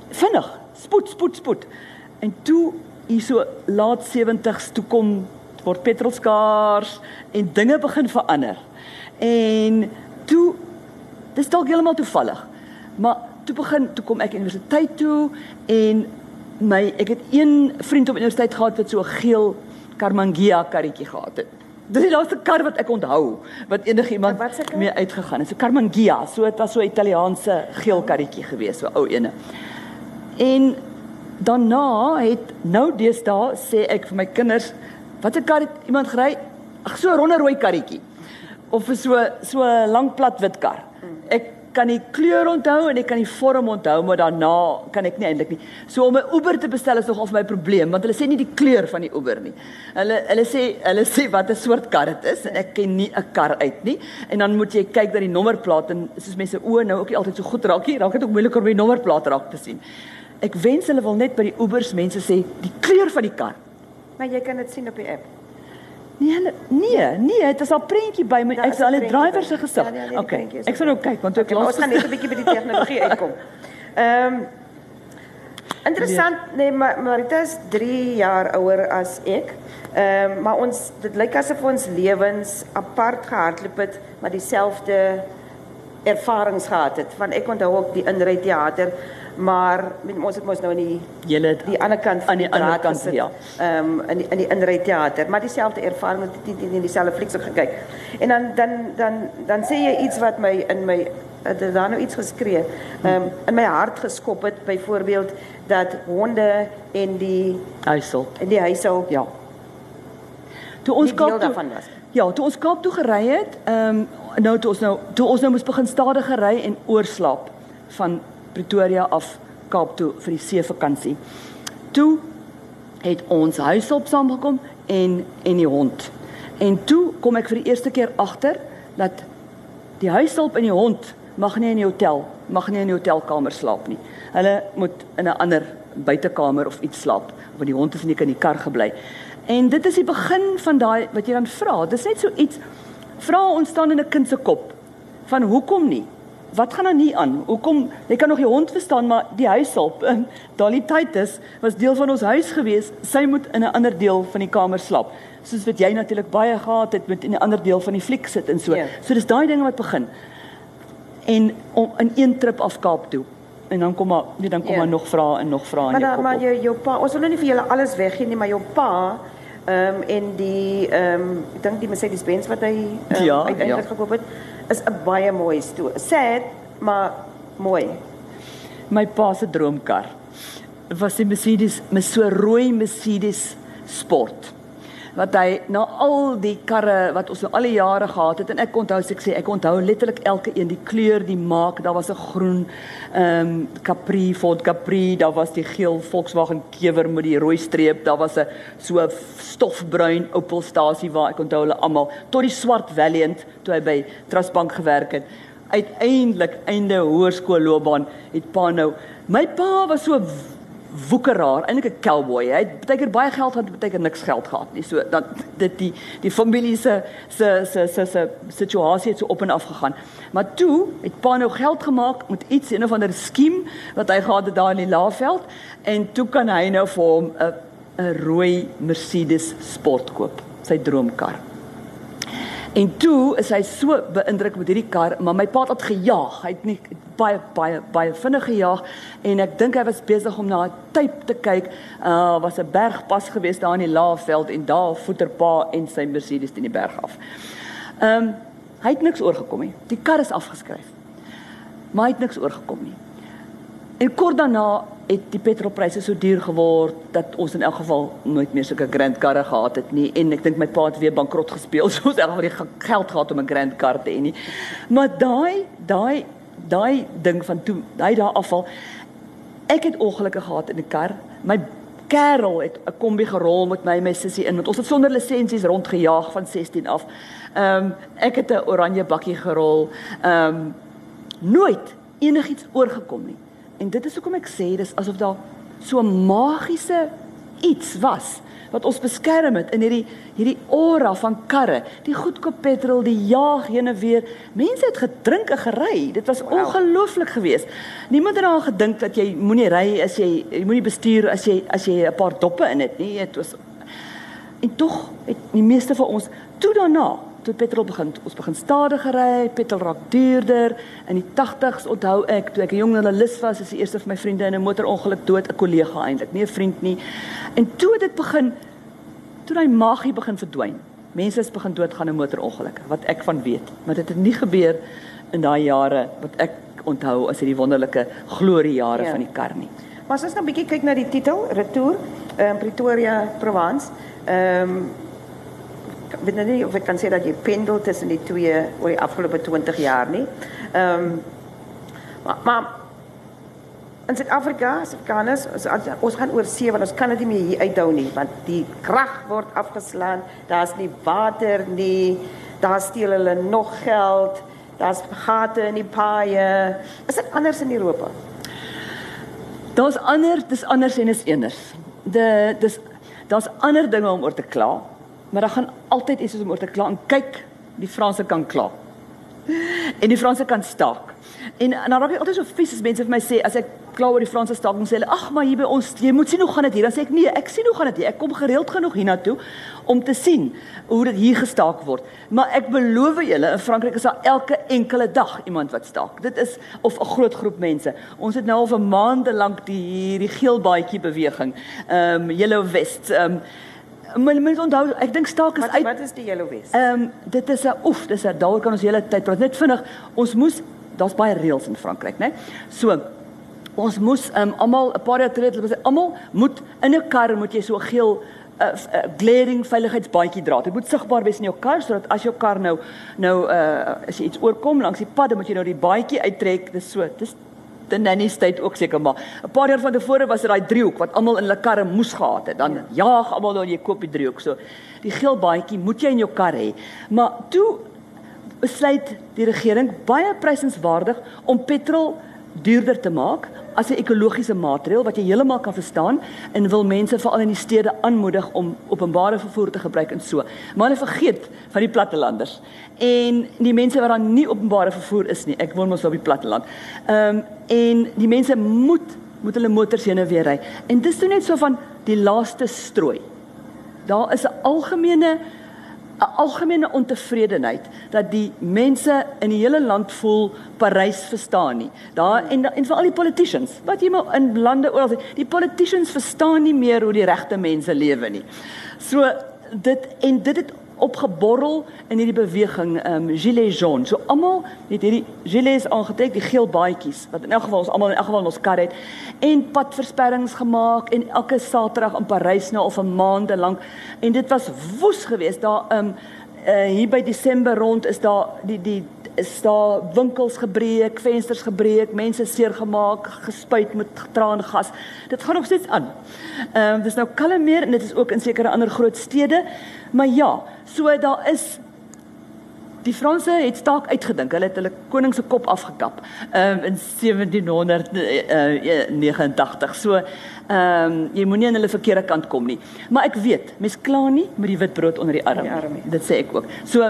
vinnig, spoed, spoed, spoed. En toe hier so laat 70s toe kom word petrol skaars en dinge begin verander. En toe dis dalk heeltemal toevallig. Maar toe begin toe kom ek universiteit toe en my ek het een vriend op universiteit gehad wat so 'n geel Karmangia karretjie gehad het. Dis die laaste kar wat ek onthou wat enigiemand mee uitgegaan het. So Karmangia, so dit was so 'n Italiaanse geel karretjie gewees, so ou ene. En daarna het nou deesdae sê ek vir my kinders, watter kar het iemand gery? Ag so 'n ronde rooi karretjie. Of so so 'n lang plat wit kar. Kan die kleur onthou en ek kan die vorm onthou, maar daarna kan ek nie eintlik nie. So om 'n Uber te bestel is nogal vir my probleem, want hulle sê nie die kleur van die Uber nie. Hulle hulle sê hulle sê wat 'n soort kar dit is en ek ken nie 'n kar uit nie. En dan moet jy kyk na die nommerplaat en soos mense oë nou ook nie altyd so goed raak nie, raak dit ook moeiliker om die nommerplaat raak te sien. Ek wens hulle wil net by die Ubers mense sê die kleur van die kar. Maar jy kan dit sien op die app. Nee, nee, nee, dit is al prentjie by my. Ek sal al die drywer se gesig. Ja, nee, nee, okay. Ek sal nou kyk want ek laat ons gaan net 'n bietjie by die tegnologie uitkom. Ehm um, Interessant, nee, maar Marita is 3 jaar ouer as ek. Ehm um, maar ons dit lyk asof ons lewens apart gehardloop het, maar dieselfde ervarings gehad het. Want ek onthou ook die inry teater maar met ons het mos nou in die julle die ander kant aan die ander kant gesit, ja. Ehm um, in die, in die inry teater, maar dieselfde ervaring die die, die dieselfde flieks gekyk. En dan dan dan dan sê jy iets wat my in my het daar nou iets geskree. Ehm um, in my hart geskop het byvoorbeeld dat honde en die Huisel. en die huishulp Ja. Toe ons Kaap toe, daarvan was. Ja, toe ons Kaap toe gery het, ehm um, nou toe ons nou toe ons nou moes begin stadiger ry en oorslaap van Pretoria af Kaap toe vir die seevakansie. Toe het ons huishulp saamgekom en en die hond. En toe kom ek vir die eerste keer agter dat die huishulp en die hond mag nie in die hotel, mag nie in die hotelkamer slaap nie. Hulle moet in 'n ander buitekamer of iets slaap, want die hond is nie in die kar gebly. En dit is die begin van daai wat jy dan vra. Dis net so iets vra ontstaan in 'n kind se kop van hoekom nie? Wat gaan dan nie aan? Hoekom jy kan nog die hond verstaan, maar die huishulp, Dolly Titus was deel van ons huis gewees. Sy moet in 'n ander deel van die kamer slaap. Soos wat jy natuurlik baie gehad het met in 'n ander deel van die fliek sit en so. Ja. So dis daai dinge wat begin. En om in een trip af Kaap toe. En dan kom maar, nee, dan kom Ja. maar nog vra en nog vra in Maar jou kop. maar jou jou pa, ons wil nou nie vir julle alles weggee nie, maar jou pa ehm um, en die ehm um, ek dink die Mercedes Benz wat hy um, Ja, uiteindelik ja. gekoop het, is 'n baie mooi storie. Sad, maar mooi. My pa se droomkar was die Mercedes, met so rooi Mercedes Sport. Wat hy na al die karre wat ons nou al die jare gehad het en ek onthou ek sê ek onthou letterlik elke een die kleur, die maak, daar was 'n groen ehm um, Capri, Ford Capri, daar was die geel Volkswagen Kewer met die rooi streep, daar was 'n so stofbruin Opelstasie waar ek onthou hulle almal tot die swart Valiant toe hy by Trustbank gewerk het. Uiteindelik einde hoërskoolloopbaan het pa nou my pa was so woekeraar eintlik 'n cowboy hy het baie keer baie geld gehad baie keer niks geld gehad nie. So dat dit die die familie se se se se se situasie het so op en af gegaan. Maar toe het pa nou geld gemaak met iets een of ander skiem wat hy gehad het daar in die Laagveld. En toe kan hy nou vir hom 'n 'n rooi Mercedes sport koop sy droomkar En toe is hy so beïndruk met hierdie kar, maar my pa het gejaag. Hy het nie baie baie baie vinnig gejaag en ek dink hy was besig om na 'n tyd te kyk. Uh was 'n bergpas gewees daar in die Laagveld en daar voeter pa en sy Mercedes teen die berg af. Ehm um, hy het niks oorgekom nie. Die kar is afgeskryf. Maar hy het niks oorgekom nie. En kort daarna het die petrolpryse so duur geword dat ons in elk geval nooit meer sulke grand karre gehad het nie en ek dink my pa het weer bankrot gespeel so ons het nie ge- geld gehad om 'n grand kar te hê nie. Maar daai daai daai ding van toe, daai daar afval. Ek het ongelukke gehad in 'n kar. My kerel het 'n kombi gerol met my en my sussie in want ons het sonder lisensies rondgejaag van 16 af. Ehm um, ek het 'n oranje bakkie gerol. Ehm um, nooit enigiets oorgekom nie. En dit is hoekom ek sê dis asof daar so magiese iets was wat ons beskerm het in hierdie hierdie aura van karre, die goedkoop petrol, die jaag heen en weer. Mense het gedrink en gery. Dit was Wow. ongelooflik geweest. Niemand het daaraan gedink dat jy moenie ry as jy jy moenie bestuur as jy as jy 'n paar doppe in het nie. Dit was En tog het die meeste van ons toe daarna, toe petrol begin, ons begin stadiger ry, petrol raak duurder. In die 80s onthou ek toe ek 'n jong joernalis was, is die eerste van my vriende in 'n motorongeluk dood, 'n kollega eintlik, nie 'n vriend nie. En toe het dit begin toe daai magie begin verdwyn. Mense is begin doodgaan in motorongelukke, wat ek van weet, maar dit het nie gebeur in daai jare wat ek onthou as hierdie wonderlike gloriejare Ja. van die kar nie. Maar as ons nou 'n bietjie kyk na die titel, Retour, ehm um, Pretoria, Provence, ehm um, weet nou nie of ek kan sê dat jy pendel tussen die twee oor die afgelope 20 jaar nie. Ehm um, maar, maar in Suid-Afrika, Suid-Afrikaners, ons, ons gaan oor see want ons kan dit nie meer hier uithou nie want die krag word afgeslaan, daar's nie water nie, daar steel hulle nog geld, daar's gate in die paaie. Is dit anders in Europa? Daar's ander, dis anders en is eners. De dis daar's ander dinge om oor te kla, maar daar gaan altyd iets om oor te kla en kyk, die Franse kan kla. En die Franse kan staak. En, en dan raak ek altyd so vies as mense vir my sê as ek kla oor die Franse staking sê hulle ag maar hier by ons jy moet sien hoe gaan dit hier. Dan sê ek nee ek sien hoe gaan dit hier. Ek kom gereeld genoeg hiernatoe om te sien hoe dit hier gestaak word. Maar ek beloof julle in Frankryk is daar elke enkele dag iemand wat staak. Dit is of 'n groot groep mense. Ons het nou al vir maande lank die hierdie geel baadjie beweging. Ehm um, yellow vest ehm um, maar mens onthou ek dink staak is Wat uit wat is die Yellow West? Ehm um, dit is 'n oef, dis 'n daaroor kan ons hele tyd praat. Net vinnig, ons moes daar's baie reëls in Frankryk, né? So ons moes um, almal 'n paar jaar terug was almal moet in 'n kar moet jy so geel 'n uh, uh, glaring veiligheidsbandjie dra. Dit moet sigbaar wees in jou kar sodat as jou kar nou nou uh as jy iets oorkom langs die pad, dan moet jy nou die bandjie uittrek. Dis so. Dis die nanny state ook seker maar 'n paar jaar van tevore was dit daai driehoek wat almal in hulle karre moes gehad het. Dan ja. jaag almal dan jy koop die driehoek. So die geel baadjie moet jy in jou kar hê. Maar toe besluit die regering baie prysenswaardig om petrol duurder te maak as 'n ekologiese maatreël wat jy heeltemal kan verstaan en wil mense veral in die stede aanmoedig om openbare vervoer te gebruik en so. Maar hulle vergeet van die plattelanders en die mense wat dan nie openbare vervoer is nie. Ek woon mos op die platteland. Ehm um, en die mense moet moet hulle motors heen en weer ry. En dis toe net so van die laaste strooi. Daar is 'n algemene 'n algemene ontevredenheid dat die mense in die hele land voel Parys verstaan nie. Daar en en vir al die politicians, wat jy maar in lande oral, die politicians verstaan nie meer hoe die regte mense lewe nie. So dit en dit het opgeborrel in hierdie beweging ehm um, Gilets jaunes. So almal het hierdie gilets aangetrek, die geel baadjies wat in elk geval ons almal in elk geval ons kar het en padversperrings gemaak en elke Saterdag in Parys nou al vir maande lank en dit was woes geweest daar ehm um, uh, hier by Desember rond is daar die die is daar winkels gebreek, vensters gebreek, mense seer gemaak, gespuit met traangas. Dit gaan nog steeds aan. Ehm um, dis nou kalmeer en dit is ook in sekere ander groot stede. Maar ja, so daar is Die Franse het staak uitgedink. Hulle het hulle koning se kop afgekap um, in 1789. So ehm um, jy moenie aan hulle verkeerde kant kom nie. Maar ek weet, mens kla nie met die wit brood onder die arm. Arm dit sê ek ook. So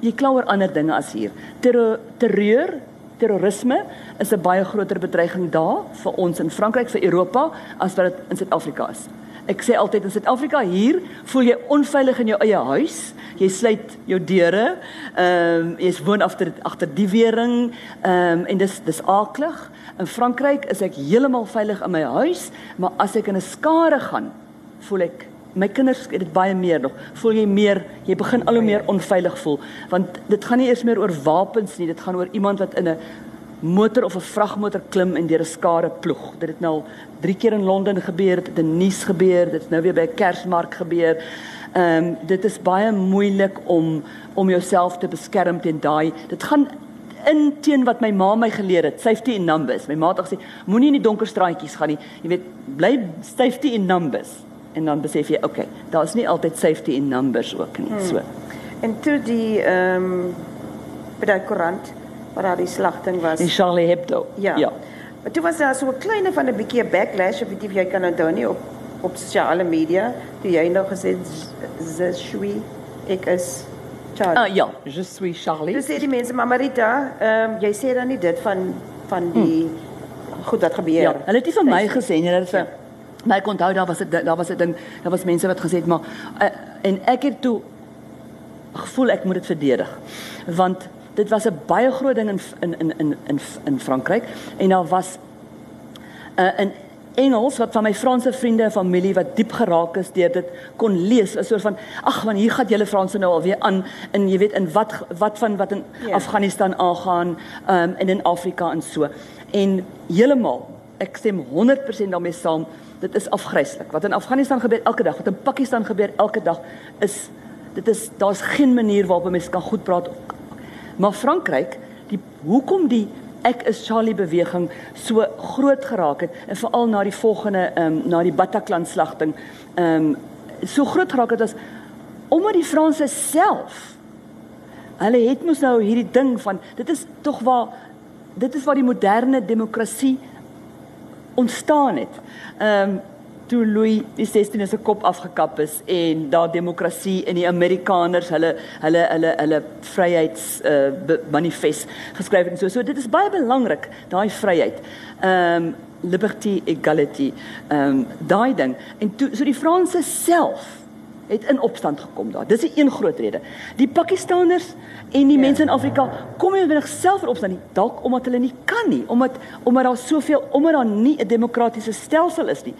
jy kla oor ander dinge as hier. Terror, terreur, terrorisme is 'n baie groter bedreiging daar vir ons in Frankryk, vir Europa as wat dit in Suid-Afrika is. Ek sê altyd in Suid-Afrika hier voel jy onveilig in jou eie huis. Jy sluit jou deure. Ehm um, jy's woon agter agter die wering. Ehm um, en dis dis aaklig. In Frankryk is ek heeltemal veilig in my huis, maar as ek in 'n skare gaan, voel ek my kinders het dit baie meer nog. Voel jy meer, jy begin al hoe meer onveilig voel want dit gaan nie eers meer oor wapens nie, dit gaan oor iemand wat in 'n motor of 'n vragmotor klim en deur 'n skare ploeg. Dit het nou al 3 keer in Londen gebeur, dit het in Nice gebeur, dit het nou weer by 'n Kersmark gebeur. Ehm um, dit is baie moeilik om om jouself te beskerm teen daai. Dit gaan in teen wat my ma my geleer het, safety in numbers. My ma het gesê, moenie in die donker straatjies gaan nie. Jy weet, bly safety in numbers. En dan besef jy, okay, daar is nie altyd safety in numbers ook nie. Hmm. So. En toe die ehm um, by die koerant waar daar die slagting was. In Charlie Hebdo. Ja. ja. Maar toen was daar zo'n kleine van een beetje backlash, of weet jij kan het doen nie, op, op sociale media. Toen jij nog gezegd, je suis, ik is Charlie. Ah ja, je suis Charlie. Dus die mensen, maar Marita, um, jij zei dan niet dit van, van die, hmm. goed, dat gebeurt. Ja, hulle het nie van my gesê nie, dat is ja. Maar ek onthou daar was dit daar was 'n ding, daar was mense wat gesê het maar uh, en ek het toe gevoel ek moet dit verdedig. Want dit was 'n baie groot ding in in in in in in Frankryk en daar was 'n uh, 'n Engels wat van my Franse vriende en familie wat diep geraak is deur dit kon lees 'n soort van ag man hier gaan julle Franse nou alweer aan en jy weet in wat wat van wat in yeah. Ja. Afghanistan aangaan um, en in Afrika en so en heeltemal ek stem 100% daarmee saam dit is afgryslik wat in Afghanistan gebeur elke dag wat in Pakistan gebeur elke dag is dit is daar's geen manier waarop mense kan goed praat Maar Frankryk, die hoekom die ek is Charlie beweging so groot geraak het en veral na die volgende ehm um, na die Bataclan slagting ehm um, so groot geraak het as omdat die Franse self hulle het mos nou hierdie ding van dit is tog waar dit is waar die moderne demokrasie ontstaan het. Ehm um, toe Louis die 16de se kop afgekap is en daar demokrasie in die Amerikaners hulle hulle hulle hulle vryheids uh, manifest geskryf het en so so dit is baie belangrik daai vryheid. Ehm um, liberty equality ehm um, daai ding en toe so die Franse self het in opstand gekom daar. Dis 'n een groot rede. Die Pakistaners en die ja. mense in Afrika kom nie noodwendig self in opstand nie, dalk omdat hulle nie kan nie, omdat omdat daar soveel omdat daar nie 'n demokratiese stelsel is nie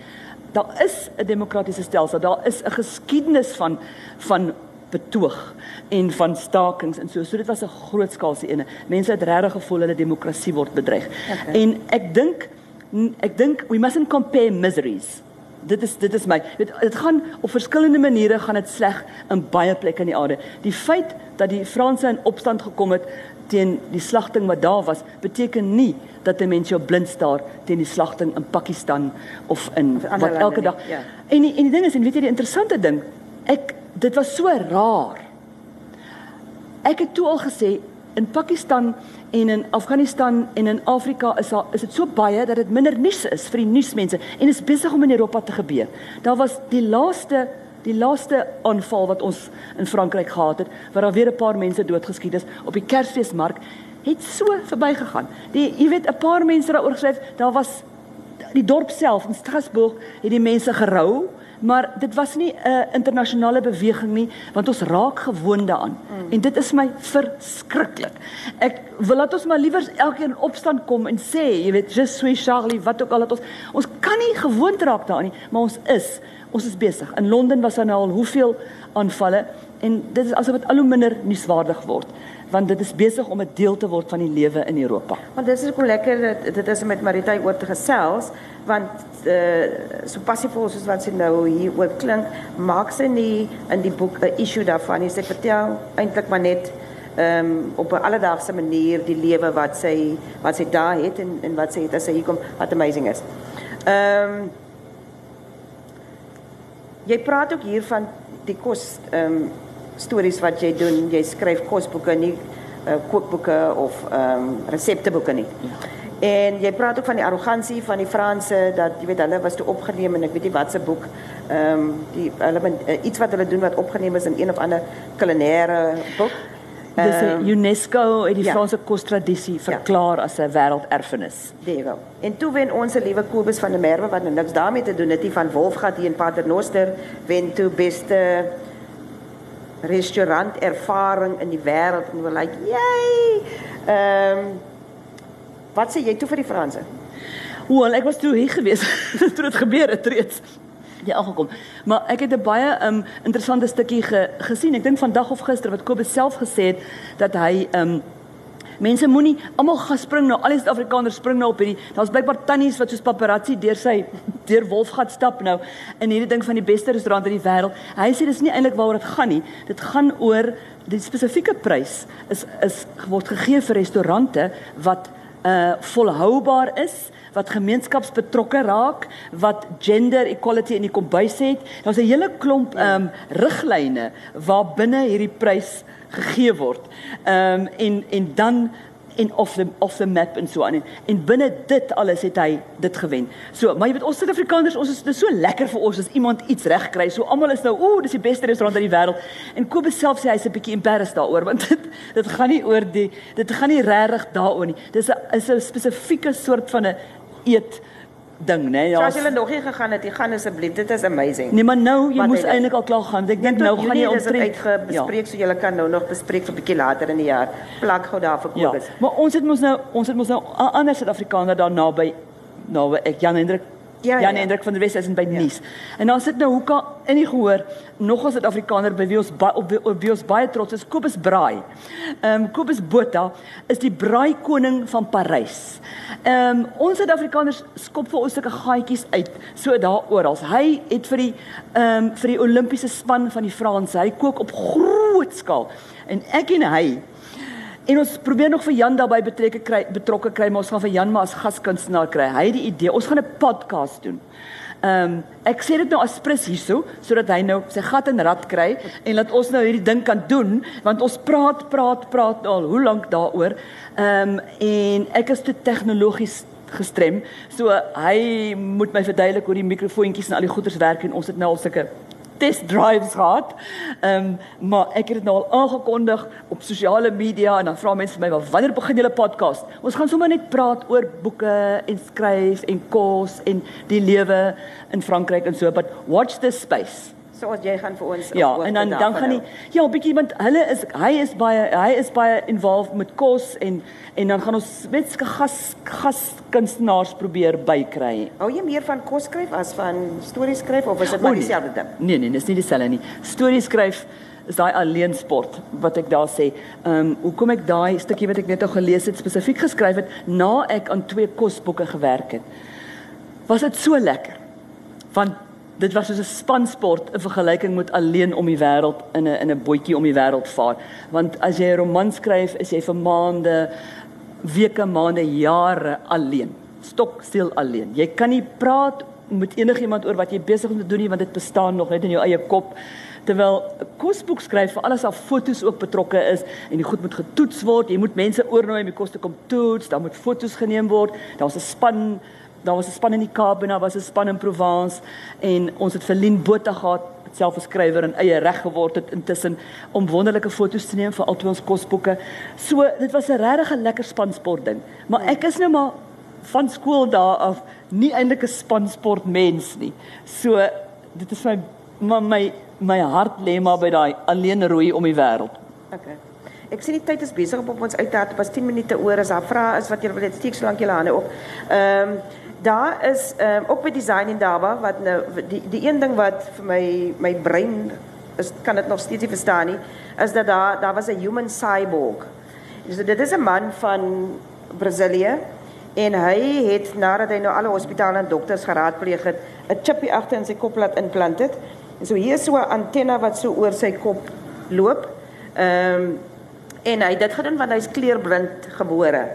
daar is 'n demokratiese stelsel, daar is 'n geskiedenis van van betoog en van stakings en so. So dit was 'n groot skaalse ene. Mense het regtig gevoel hulle demokrasie word bedreig. Okay. En ek dink ek dink we mustn't compare miseries. Dit is dit is my. Dit dit gaan op verskillende maniere gaan dit sleg in baie plekke in die aarde. Die feit dat die Franse in opstand gekom het teen die slagting wat daar was, beteken nie dat 'n mens jou blind staar teen die slagting in Pakistan of in of wat elke dag. Ja. En die, en die ding is en weet jy die interessante ding, ek dit was so raar. Ek het toe al gesê in Pakistan en in Afghanistan en in Afrika is daar is dit so baie dat dit minder nuus is vir die nuusmense en is besig om in Europa te gebeur. Daar was die laaste die laaste aanval wat ons in Frankryk gehad het waar daar weer 'n paar mense doodgeskiet is op die Kersfeesmark het so verbygegaan. Die jy weet 'n paar mense daaroor geskryf, daar was die dorp self in Strasbourg het die mense gerou, maar dit was nie 'n internasionale beweging nie want ons raak gewoond daaraan. Mm. En dit is my verskriklik. Ek wil laat ons maar liewer elkeen opstand kom en sê, jy weet, just so Charlie, wat ook al dat ons ons kan nie gewoond raak daaraan nie, maar ons is ons is besig. In Londen was daar nou al hoeveel aanvalle en dit is asof dit al hoe minder nuuswaardig word want dit is besig om 'n deel te word van die lewe in Europa. Want dit is ook lekker dit, dit is met Marita oor te gesels want uh, so passief soos wat sy nou hier oor klink, maak sy nie in die boek 'n issue daarvan. Sy vertel eintlik maar net ehm um, op 'n alledaagse manier die lewe wat sy wat sy daar het en en wat sy het as sy hier kom wat amazing is. Ehm um, Jy praat ook hier van die kos ehm um, stories wat jy doen. Jy skryf kosboeke nie uh, kookboeke of ehm um, resepteboeke nie. Ja. En jy praat ook van die arrogansie van die Franse dat jy weet hulle was toe opgeneem en ek weet nie wat se boek ehm um, die hulle uh, iets wat hulle doen wat opgeneem is in een of ander kulinaire boek. Dis um, UNESCO het die ja. Franse kostradisie ja. verklaar ja. as 'n wêrelderfenis. Daar. En toe wen ons liewe Kobus van der Merwe wat nou niks daarmee te doen het, die van Wolfgat hier in Paternoster wen toe beste restaurant ervaring in die wêreld en hulle like, "Yay!" Ehm um, Wat sê jy toe vir die Franse? Wel, ek was toe hier gewees toe dit gebeur het reeds jy aangekom. Maar ek het 'n baie um, interessante stukkie ge, gesien. Ek dink vandag of gister wat Kobus self gesê het dat hy um, mense moenie almal gaan spring nou. Al die Suid-Afrikaners spring nou op hierdie. Daar's blykbaar tannies wat soos paparazzi deur sy deur Wolfgat stap nou in hierdie ding van die beste restaurant in die wêreld. Hy sê dis nie eintlik waaroor dit gaan nie. Dit gaan oor die spesifieke prys is is word gegee vir restaurante wat uh volhoubaar is wat gemeenskapsbetrokke raak, wat gender equality in die kombuis het. Daar's 'n hele klomp ehm um, riglyne waar binne hierdie prys gegee word. Ehm um, en en dan en of the of the map en so aan en, en binne dit alles het hy dit gewen. So, maar jy weet ons Suid-Afrikaners, ons is dit is so lekker vir ons as iemand iets reg kry. So almal is nou, ooh, dis die beste restaurant in die wêreld. En Kobus self sê hy's 'n bietjie embarrassed daaroor want dit dit gaan nie oor die dit gaan nie regtig daaroor nie. Dis 'n is 'n spesifieke soort van 'n eet ding, né? Ja. As jy nog nie gegaan het, jy gaan asseblief. Dit is amazing. Nee, maar nou, jy moes eintlik al klaar gaan. Ek dink nou gaan jy omtrent uitgebespreek ja. so jy kan nou nog bespreek vir 'n bietjie later in die jaar. Plak gou daar vir Kobus. Ja. Maar ons het mos nou ons het mos nou ander Suid-Afrikaner daar naby naby ek Jan Hendrik Ja, Jan ja. Hendrik van der Wes is in by ja. Nice. En dan sit nou hoeka in die gehoor nog 'n Suid-Afrikaner by wie ons baie op, op wie ons baie trots is, Kobus Braai. Ehm um, Kobus Botha is die braai koning van Parys. Ehm um, ons Suid-Afrikaners skop vir ons sulke gaatjies uit so daar oral. Hy het vir die ehm um, vir die Olimpiese span van die Franse, hy kook op groot skaal. En ek en hy En ons probeer nog vir Jan daarbey betrokke kry, betrokke kry, maar ons gaan vir Jan maar as gaskunstenaar kry. Hy het die idee, ons gaan 'n podcast doen. Ehm um, ek sê dit nou as prins hierso sodat hy nou sy gat en rad kry en laat ons nou hierdie ding kan doen want ons praat praat praat al hoe lank daaroor. Ehm um, en ek is te tegnologies gestrem. So hy moet my verduidelik hoe die mikrofoontjies en al die goeders werk en ons het nou al sulke test drives gehad. Ehm um, maar ek het dit nou al aangekondig op sosiale media en dan vra mense my wel wanneer begin julle podcast? Ons gaan sommer net praat oor boeke en skryf en kos en die lewe in Frankryk en so, but watch this space. So as jy gaan vir ons Ja, en dan dan gaan hy ja, bietjie want hulle is hy is baie hy is baie involved met kos en en dan gaan ons met gas gas kunstenaars probeer bykry. Hou jy meer van kos skryf as van stories skryf of is dit maar dieselfde ding? Nee nee, dis nie dieselfde nie. Stories skryf is daai alleen sport wat ek daar sê. Ehm um, hoekom ek daai stukkie wat ek net al gelees het spesifiek geskryf het na ek aan twee kosboeke gewerk het. Was dit so lekker. Want dit was soos 'n spansport in vergelyking met alleen om die wêreld in 'n in 'n bootjie om die wêreld vaar. Want as jy 'n roman skryf, is jy vir maande, weke, maande, jare alleen. Stok stil alleen. Jy kan nie praat met enigiemand oor wat jy besig om te doen nie want dit bestaan nog net in jou eie kop. Terwyl kosboek skryf vir alles al fotos ook betrokke is en die goed moet getoets word. Jy moet mense oornooi om die kos te kom toets, dan moet fotos geneem word. Daar's 'n span daar was 'n span in die Kaap en daar was 'n span in Provence en ons het vir Lien Botha gehad self 'n skrywer en eie reg geword het intussen om wonderlike foto's te neem vir al ons kosboeke. So dit was 'n regtig 'n lekker spansport ding. Maar ek is nou maar van skool daar af nie eintlik 'n spansport mens nie. So dit is my my my, my hart lê maar by daai alleen roei om die wêreld. Okay. Ek sien die tyd is besig om op ons uit te hard. Pas 10 minute oor as daar vrae is wat jy wil hê steek so lank julle hande op. Ehm um, daar is ehm um, ook by design in Daba wat nou die die een ding wat vir my my brein is kan dit nog steeds nie verstaan nie is dat daar daar was 'n human cyborg. Dus dit is 'n man van Brasilië en hy het nadat hy nou alle hospitale en dokters geraadpleeg het 'n chipie agter in sy kop laat implant het. En so hier is so 'n antenna wat so oor sy kop loop. Ehm um, en hy dit gedoen want hy's kleurblind gebore.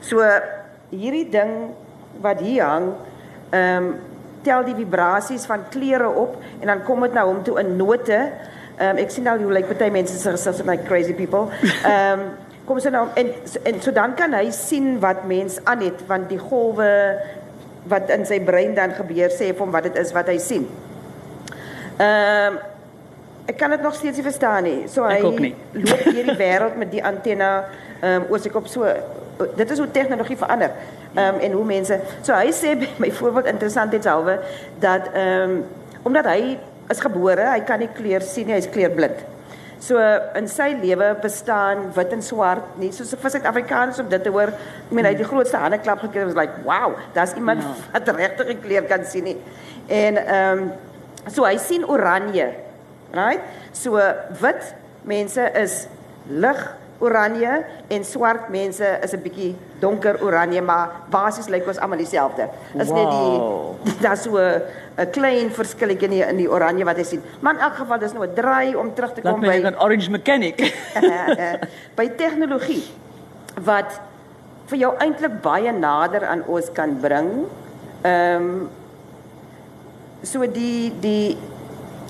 So hierdie ding wat hier hang, ehm um, tel die vibrasies van kleure op en dan kom dit na hom toe in note. Ehm um, ek sien al hoe lyk like, baie mense sê so like crazy people. Ehm um, kom sy nou en en so dan kan hy sien wat mens aan het want die golwe wat in sy brein dan gebeur sê vir hom wat dit is wat hy sien. Ehm um, ek kan dit nog steeds nie verstaan nie. So hy loop hierdie wêreld met die antenna ehm um, oor sy kop so dit is hoe tegnologie verander. Ehm um, en hoe mense so hy sê byvoorbeeld interessantheidshalwe dat ehm um, omdat hy is gebore, hy kan nie kleur sien nie, hy's kleurblind. So in sy lewe bestaan wit en swart nie. So vir Suid-Afrikaners om dit te hoor, ek meen hy het die grootste hande klap gekry. Was like, "Wow, daar's iemand ja. wat regtig kleur kan sien nie." En ehm um, so hy sien oranje. Right? So wit mense is lig oranje en swart mense is 'n bietjie donker oranje, maar basies lyk ons almal dieselfde. Is wow. net die daar's so 'n klein verskilletjie in die, in die oranje wat jy sien. Maar in elk geval dis nou 'n draai om terug te kom by 'n orange mechanic. by tegnologie wat vir jou eintlik baie nader aan ons kan bring. Ehm um, so die die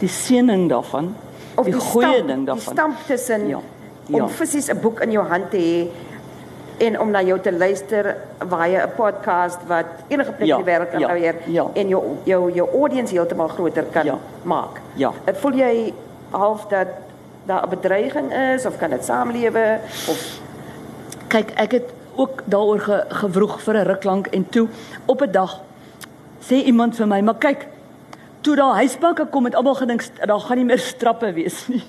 die seëning daarvan of die, die goeie ding daarvan. Die stamp tussen ja om ja. fisies 'n boek in jou hand te hê en om na jou te luister via 'n podcast wat enige plek ja, in die wêreld kan weer ja, ja. en jou jou jou audience heeltemal groter kan ja. maak. Ja. Dit voel jy half dat daar 'n bedreiging is of kan dit saamlewe of kyk ek het ook daaroor ge, gewroeg vir 'n ruk lank en toe op 'n dag sê iemand vir my maar kyk toe daar huisbanke kom het almal gedink daar gaan nie meer strappe wees nie.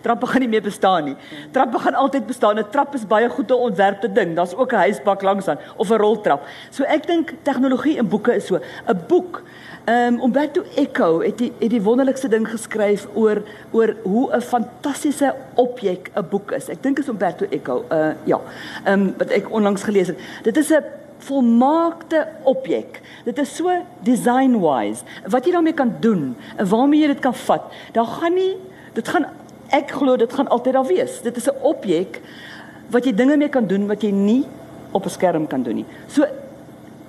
Trappe gaan nie meer bestaan nie. Trappe gaan altyd bestaan. 'n Trap is baie goed te ontwerpte ding. Daar's ook 'n huisbak langs aan of 'n roltrap. So ek dink tegnologie in boeke is so. 'n Boek Ehm um, Umberto Eco het die het die wonderlikste ding geskryf oor oor hoe 'n fantastiese objek 'n boek is. Ek dink is Umberto Eco. Uh ja. Ehm um, wat ek onlangs gelees het. Dit is 'n volmaakte objek. Dit is so design wise. Wat jy daarmee kan doen en waarmee jy dit kan vat. Daar gaan nie dit gaan ek glo dit gaan altyd daar wees. Dit is 'n objek wat jy dinge mee kan doen wat jy nie op 'n skerm kan doen nie. So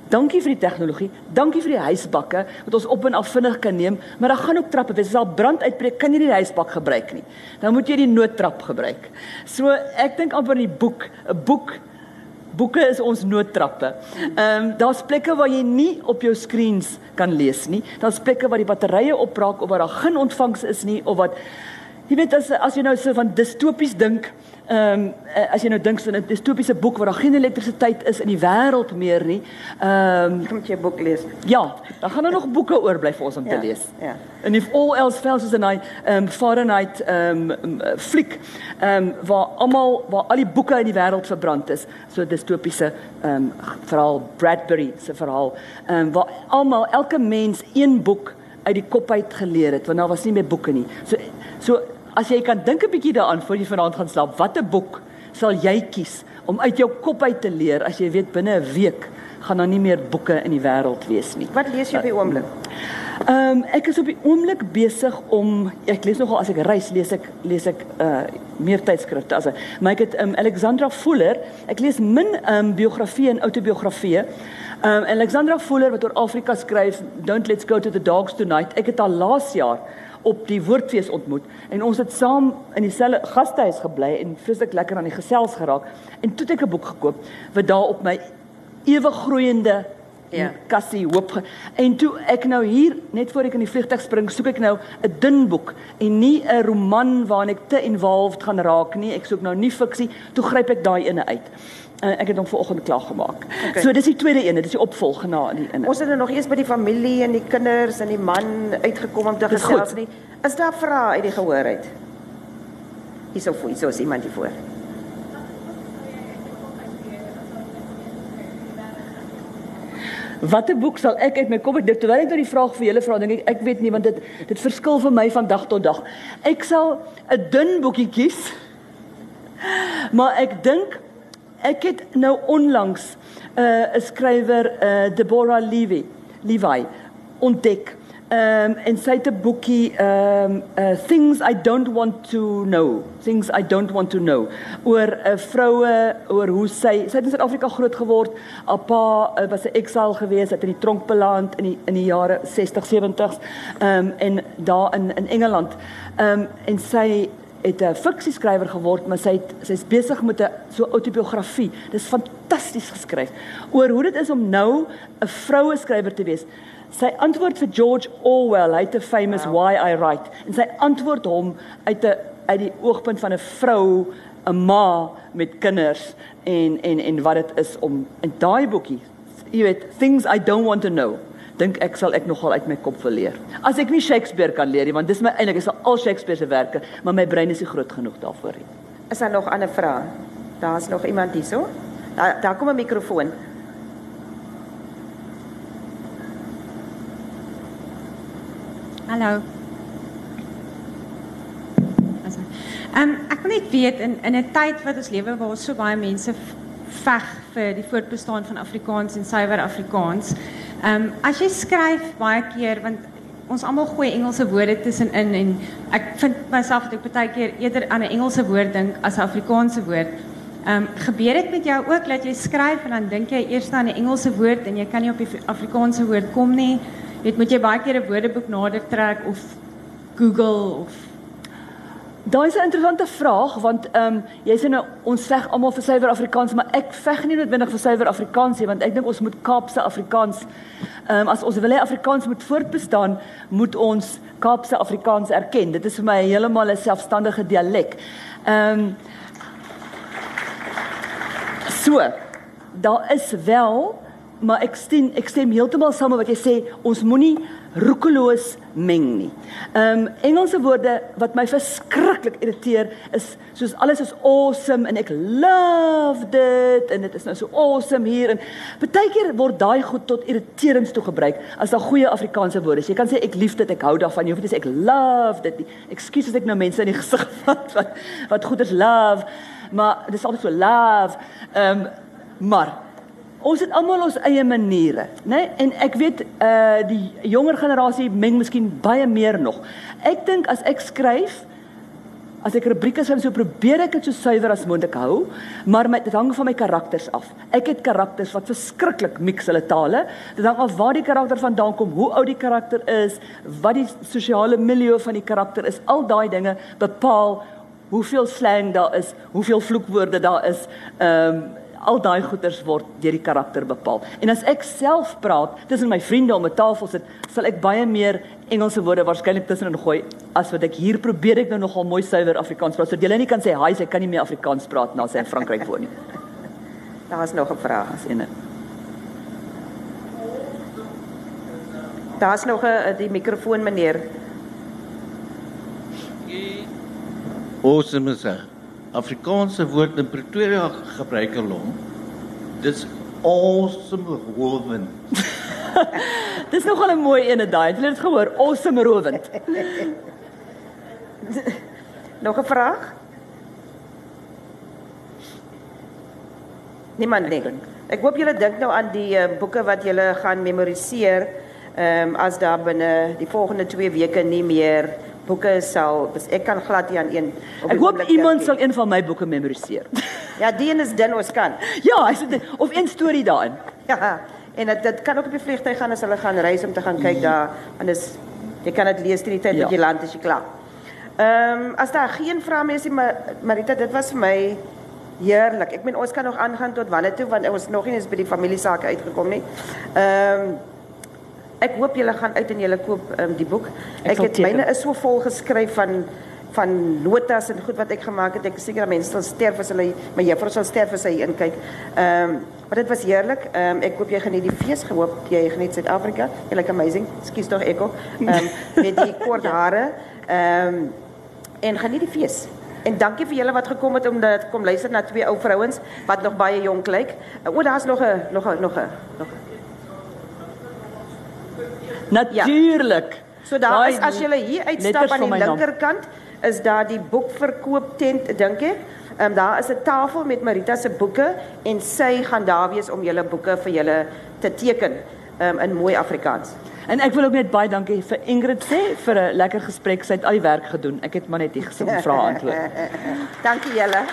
dankie vir die tegnologie, dankie vir die huisbakke wat ons op en af vinnig kan neem, maar daar gaan ook trappe wees. As daar brand uitbreek, kan jy nie die huisbak gebruik nie. Dan moet jy die noodtrap gebruik. So ek dink amper die boek, 'n boek Boeke is ons noodtrappe. Ehm um, daar's plekke waar jy nie op jou screens kan lees nie. Daar's plekke waar die batterye opraak of waar daar geen ontvangs is nie of wat Jy weet as as jy nou so van distopies dink, ehm um, as jy nou dink so 'n distopiese boek waar daar geen elektrisiteit is in die wêreld meer nie, ehm um, moet jy 'n boek lees. Ja, dan gaan daar nog boeke oorbly vir ons om ja, te lees. Ja. En if all else fails is 'n ehm um, Fahrenheit ehm um, fliek ehm um, waar almal waar al die boeke in die wêreld verbrand is, so distopiese ehm um, verhaal Bradbury se verhaal, ehm um, waar almal elke mens een boek uit die kop uit geleer het want daar was nie meer boeke nie. So so As jy kan dink 'n bietjie daaraan voor jy vanaand gaan slaap, watter boek sal jy kies om uit jou kop uit te leer as jy weet binne 'n week gaan daar nie meer boeke in die wêreld wees nie. Wat lees jy op die oomblik? Ehm um, ek is op die oomblik besig om ek lees nogal as ek reis lees ek lees ek uh meer tydskrifte as maar ek het um, Alexandra Fuller ek lees min ehm um, biografieë en autobiografieë. Ehm um, Alexandra Fuller wat oor Afrika skryf Don't let's go to the dogs tonight. Ek het haar laas jaar op die woordfees ontmoet. En ons het saam in dieselfde gastehuis gebly en vreeslik lekker aan die gesels geraak. En toe het ek 'n boek gekoop wat daar op my ewig groeiende ja. kassie hoop en toe ek nou hier net voor ek in die vliegtuig spring soek ek nou 'n dun boek en nie 'n roman waarin ek te involved gaan raak nie. Ek soek nou nie fiksie. Toe gryp ek daai ene uit uh, ek het hom vanoggend klaar gemaak okay. so dis die tweede ene dis die opvolg na die ene ons het nou nog eers by die familie en die kinders en die man uitgekom om te gesels nie is daar vrae uit die gehoor uit hierso voor hierso is iemand hier voor Watter boek sal ek uit my kop uit terwyl ek nou die vraag vir julle vra dink ek ek weet nie want dit dit verskil vir my van dag tot dag. Ek sal 'n dun boekie kies. Maar ek dink ek het nou onlangs 'n uh, skrywer uh, Deborah Levy Levi ontdek. Um, en sy het 'n boekie um uh, things I don't want to know things I don't want to know oor 'n uh, vroue oor hoe sy sy het in Suid-Afrika groot geword. Haar pa uh, was 'n exile gewees het in die tronk beland in die in die jare 60 70s um en daar in in Engeland. Um en sy het 'n fiksieskrywer geword maar sy het sy's besig met 'n so autobiografie dis fantasties geskryf oor hoe dit is om nou 'n vroue skrywer te wees Sy antwoord vir George Orwell, hy het 'n famous wow. why I write en sy antwoord hom uit 'n uit die oogpunt van 'n vrou, 'n ma met kinders en en en wat dit is om in daai boekie, jy weet, things I don't want to know. Dink ek sal ek nogal uit my kop verleer. As ek nie Shakespeare kan leer nie, want dis my eintlik is al Shakespeare se werke, maar my brein is nie groot genoeg daarvoor nie. Is daar nog ander vrae? Daar's nog iemand hierso. Daar daar kom 'n mikrofoon. Hallo. Ehm um, ek wil net weet in in 'n tyd wat ons lewe waar so baie mense veg vir die voortbestaan van Afrikaans en suiwer Afrikaans. Ehm um, as jy skryf baie keer want ons almal gooi Engelse woorde tussenin en ek vind myself dat ek baie keer eerder aan 'n Engelse woord dink as 'n Afrikaanse woord. Ehm um, gebeur dit met jou ook dat jy skryf en dan dink jy eers aan 'n Engelse woord en jy kan nie op die Afrikaanse woord kom nie? Weet moet jy baie keer 'n woordeboek nader trek of Google of Daai is 'n interessante vraag want ehm um, jy sê nou ons veg almal vir suiwer Afrikaans, maar ek veg nie noodwendig vir suiwer Afrikaans nie want ek dink ons moet Kaapse Afrikaans ehm um, as ons wil hê Afrikaans moet voortbestaan, moet ons Kaapse Afrikaans erken. Dit is vir my heeltemal 'n selfstandige dialek. Ehm um, So, daar is wel maar ek stem ek stem heeltemal saam met wat jy sê, ons moenie roekeloos meng nie. Ehm um, Engelse woorde wat my verskriklik irriteer is soos alles is awesome en ek love dit en dit is nou so awesome hier en baie keer word daai goed tot irriterings toe gebruik as daar goeie Afrikaanse woorde is. Jy kan sê ek lief dit, ek hou daarvan, jy hoef nie te sê ek love dit nie. Ekskuus as ek nou mense in die gesig vat wat wat goed is love, maar dit is altyd so love. Ehm um, maar Ons het almal ons eie maniere, né? Nee? En ek weet uh die jonger generasie meng miskien baie meer nog. Ek dink as ek skryf as ek rubrieke skryf, so probeer ek dit so suiwer as moontlik hou, maar met dit hang van my karakters af. Ek het karakters wat verskriklik mix hulle tale. Dit hang af waar die karakter vandaan kom, hoe oud die karakter is, wat die sosiale milieu van die karakter is. Al daai dinge bepaal hoeveel slang daar is, hoeveel vloekwoorde daar is. Ehm um, al daai goeters word deur die karakter bepaal. En as ek self praat tussen my vriende om 'n tafel sit, sal ek baie meer Engelse woorde waarskynlik tussenin gooi as wat ek hier probeer ek nou nogal mooi suiwer Afrikaans praat. So jy nie kan sê hi, sy kan nie meer Afrikaans praat na sy in Frankryk woon nie. Daar's nog 'n vraag as ene. Daar's nog 'n die mikrofoon meneer. Awesome sir. Afrikaanse woord in Pretoria gebruik hulle hom. Dis awesome rowend. Dis nogal 'n mooi ene daai. Het jy dit gehoor? Awesome rowend. Nog 'n vraag? Niemand nie. Ek hoop julle dink nou aan die uh, boeke wat julle gaan memoriseer. Ehm um, as daar binne die volgende 2 weke nie meer boeke sal, dus ek kan glad nie aan een. Ek hoop iemand sal een van my boeke memoriseer. Ja, die een is dun ons kan. ja, hy sê of een storie daarin. Ja. En dit dit kan ook op die vliegtuig gaan as hulle gaan reis om te gaan kyk daar. Want dis jy kan dit lees teen die tyd Ja. wat jy land as jy klaar. Ehm um, as daar geen vrae meer is nie, maar Marita, dit was vir my heerlik. Ek meen ons kan nog aangaan tot wanneer toe want ons nog nie eens by die familie sake uitgekom nie. Ehm um, ek hoop julle gaan uit en julle koop um, die boek. Ek Ek, het myne is so vol geskryf van van notas en goed wat ek gemaak het. Ek is seker dat mense sal sterf as hulle my juffrou sal sterf as hier inkyk. Ehm um, maar dit was heerlik. Ehm um, ek hoop jy geniet die fees gehoop jy geniet Suid-Afrika. Jy like amazing. Skus tog ekko. Ehm um, met die kort hare. Ehm um, en geniet die fees. En dankie vir julle wat gekom het om dat kom luister na twee ou vrouens wat nog baie jonk lyk. O, daar's nog 'n nog 'n nog 'n nog 'n Natuurlik. So daar is as jy hier uitstap aan die linkerkant is daar die boekverkoop tent dink ek. Ehm um, daar is 'n tafel met Marita se boeke en sy gaan daar wees om julle boeke vir julle te teken um, in mooi Afrikaans. En ek wil ook net baie dankie vir Ingrid sê vir 'n lekker gesprek. Sy het al die werk gedoen. Ek het maar net hier gesit en vra antwoord. Dankie julle.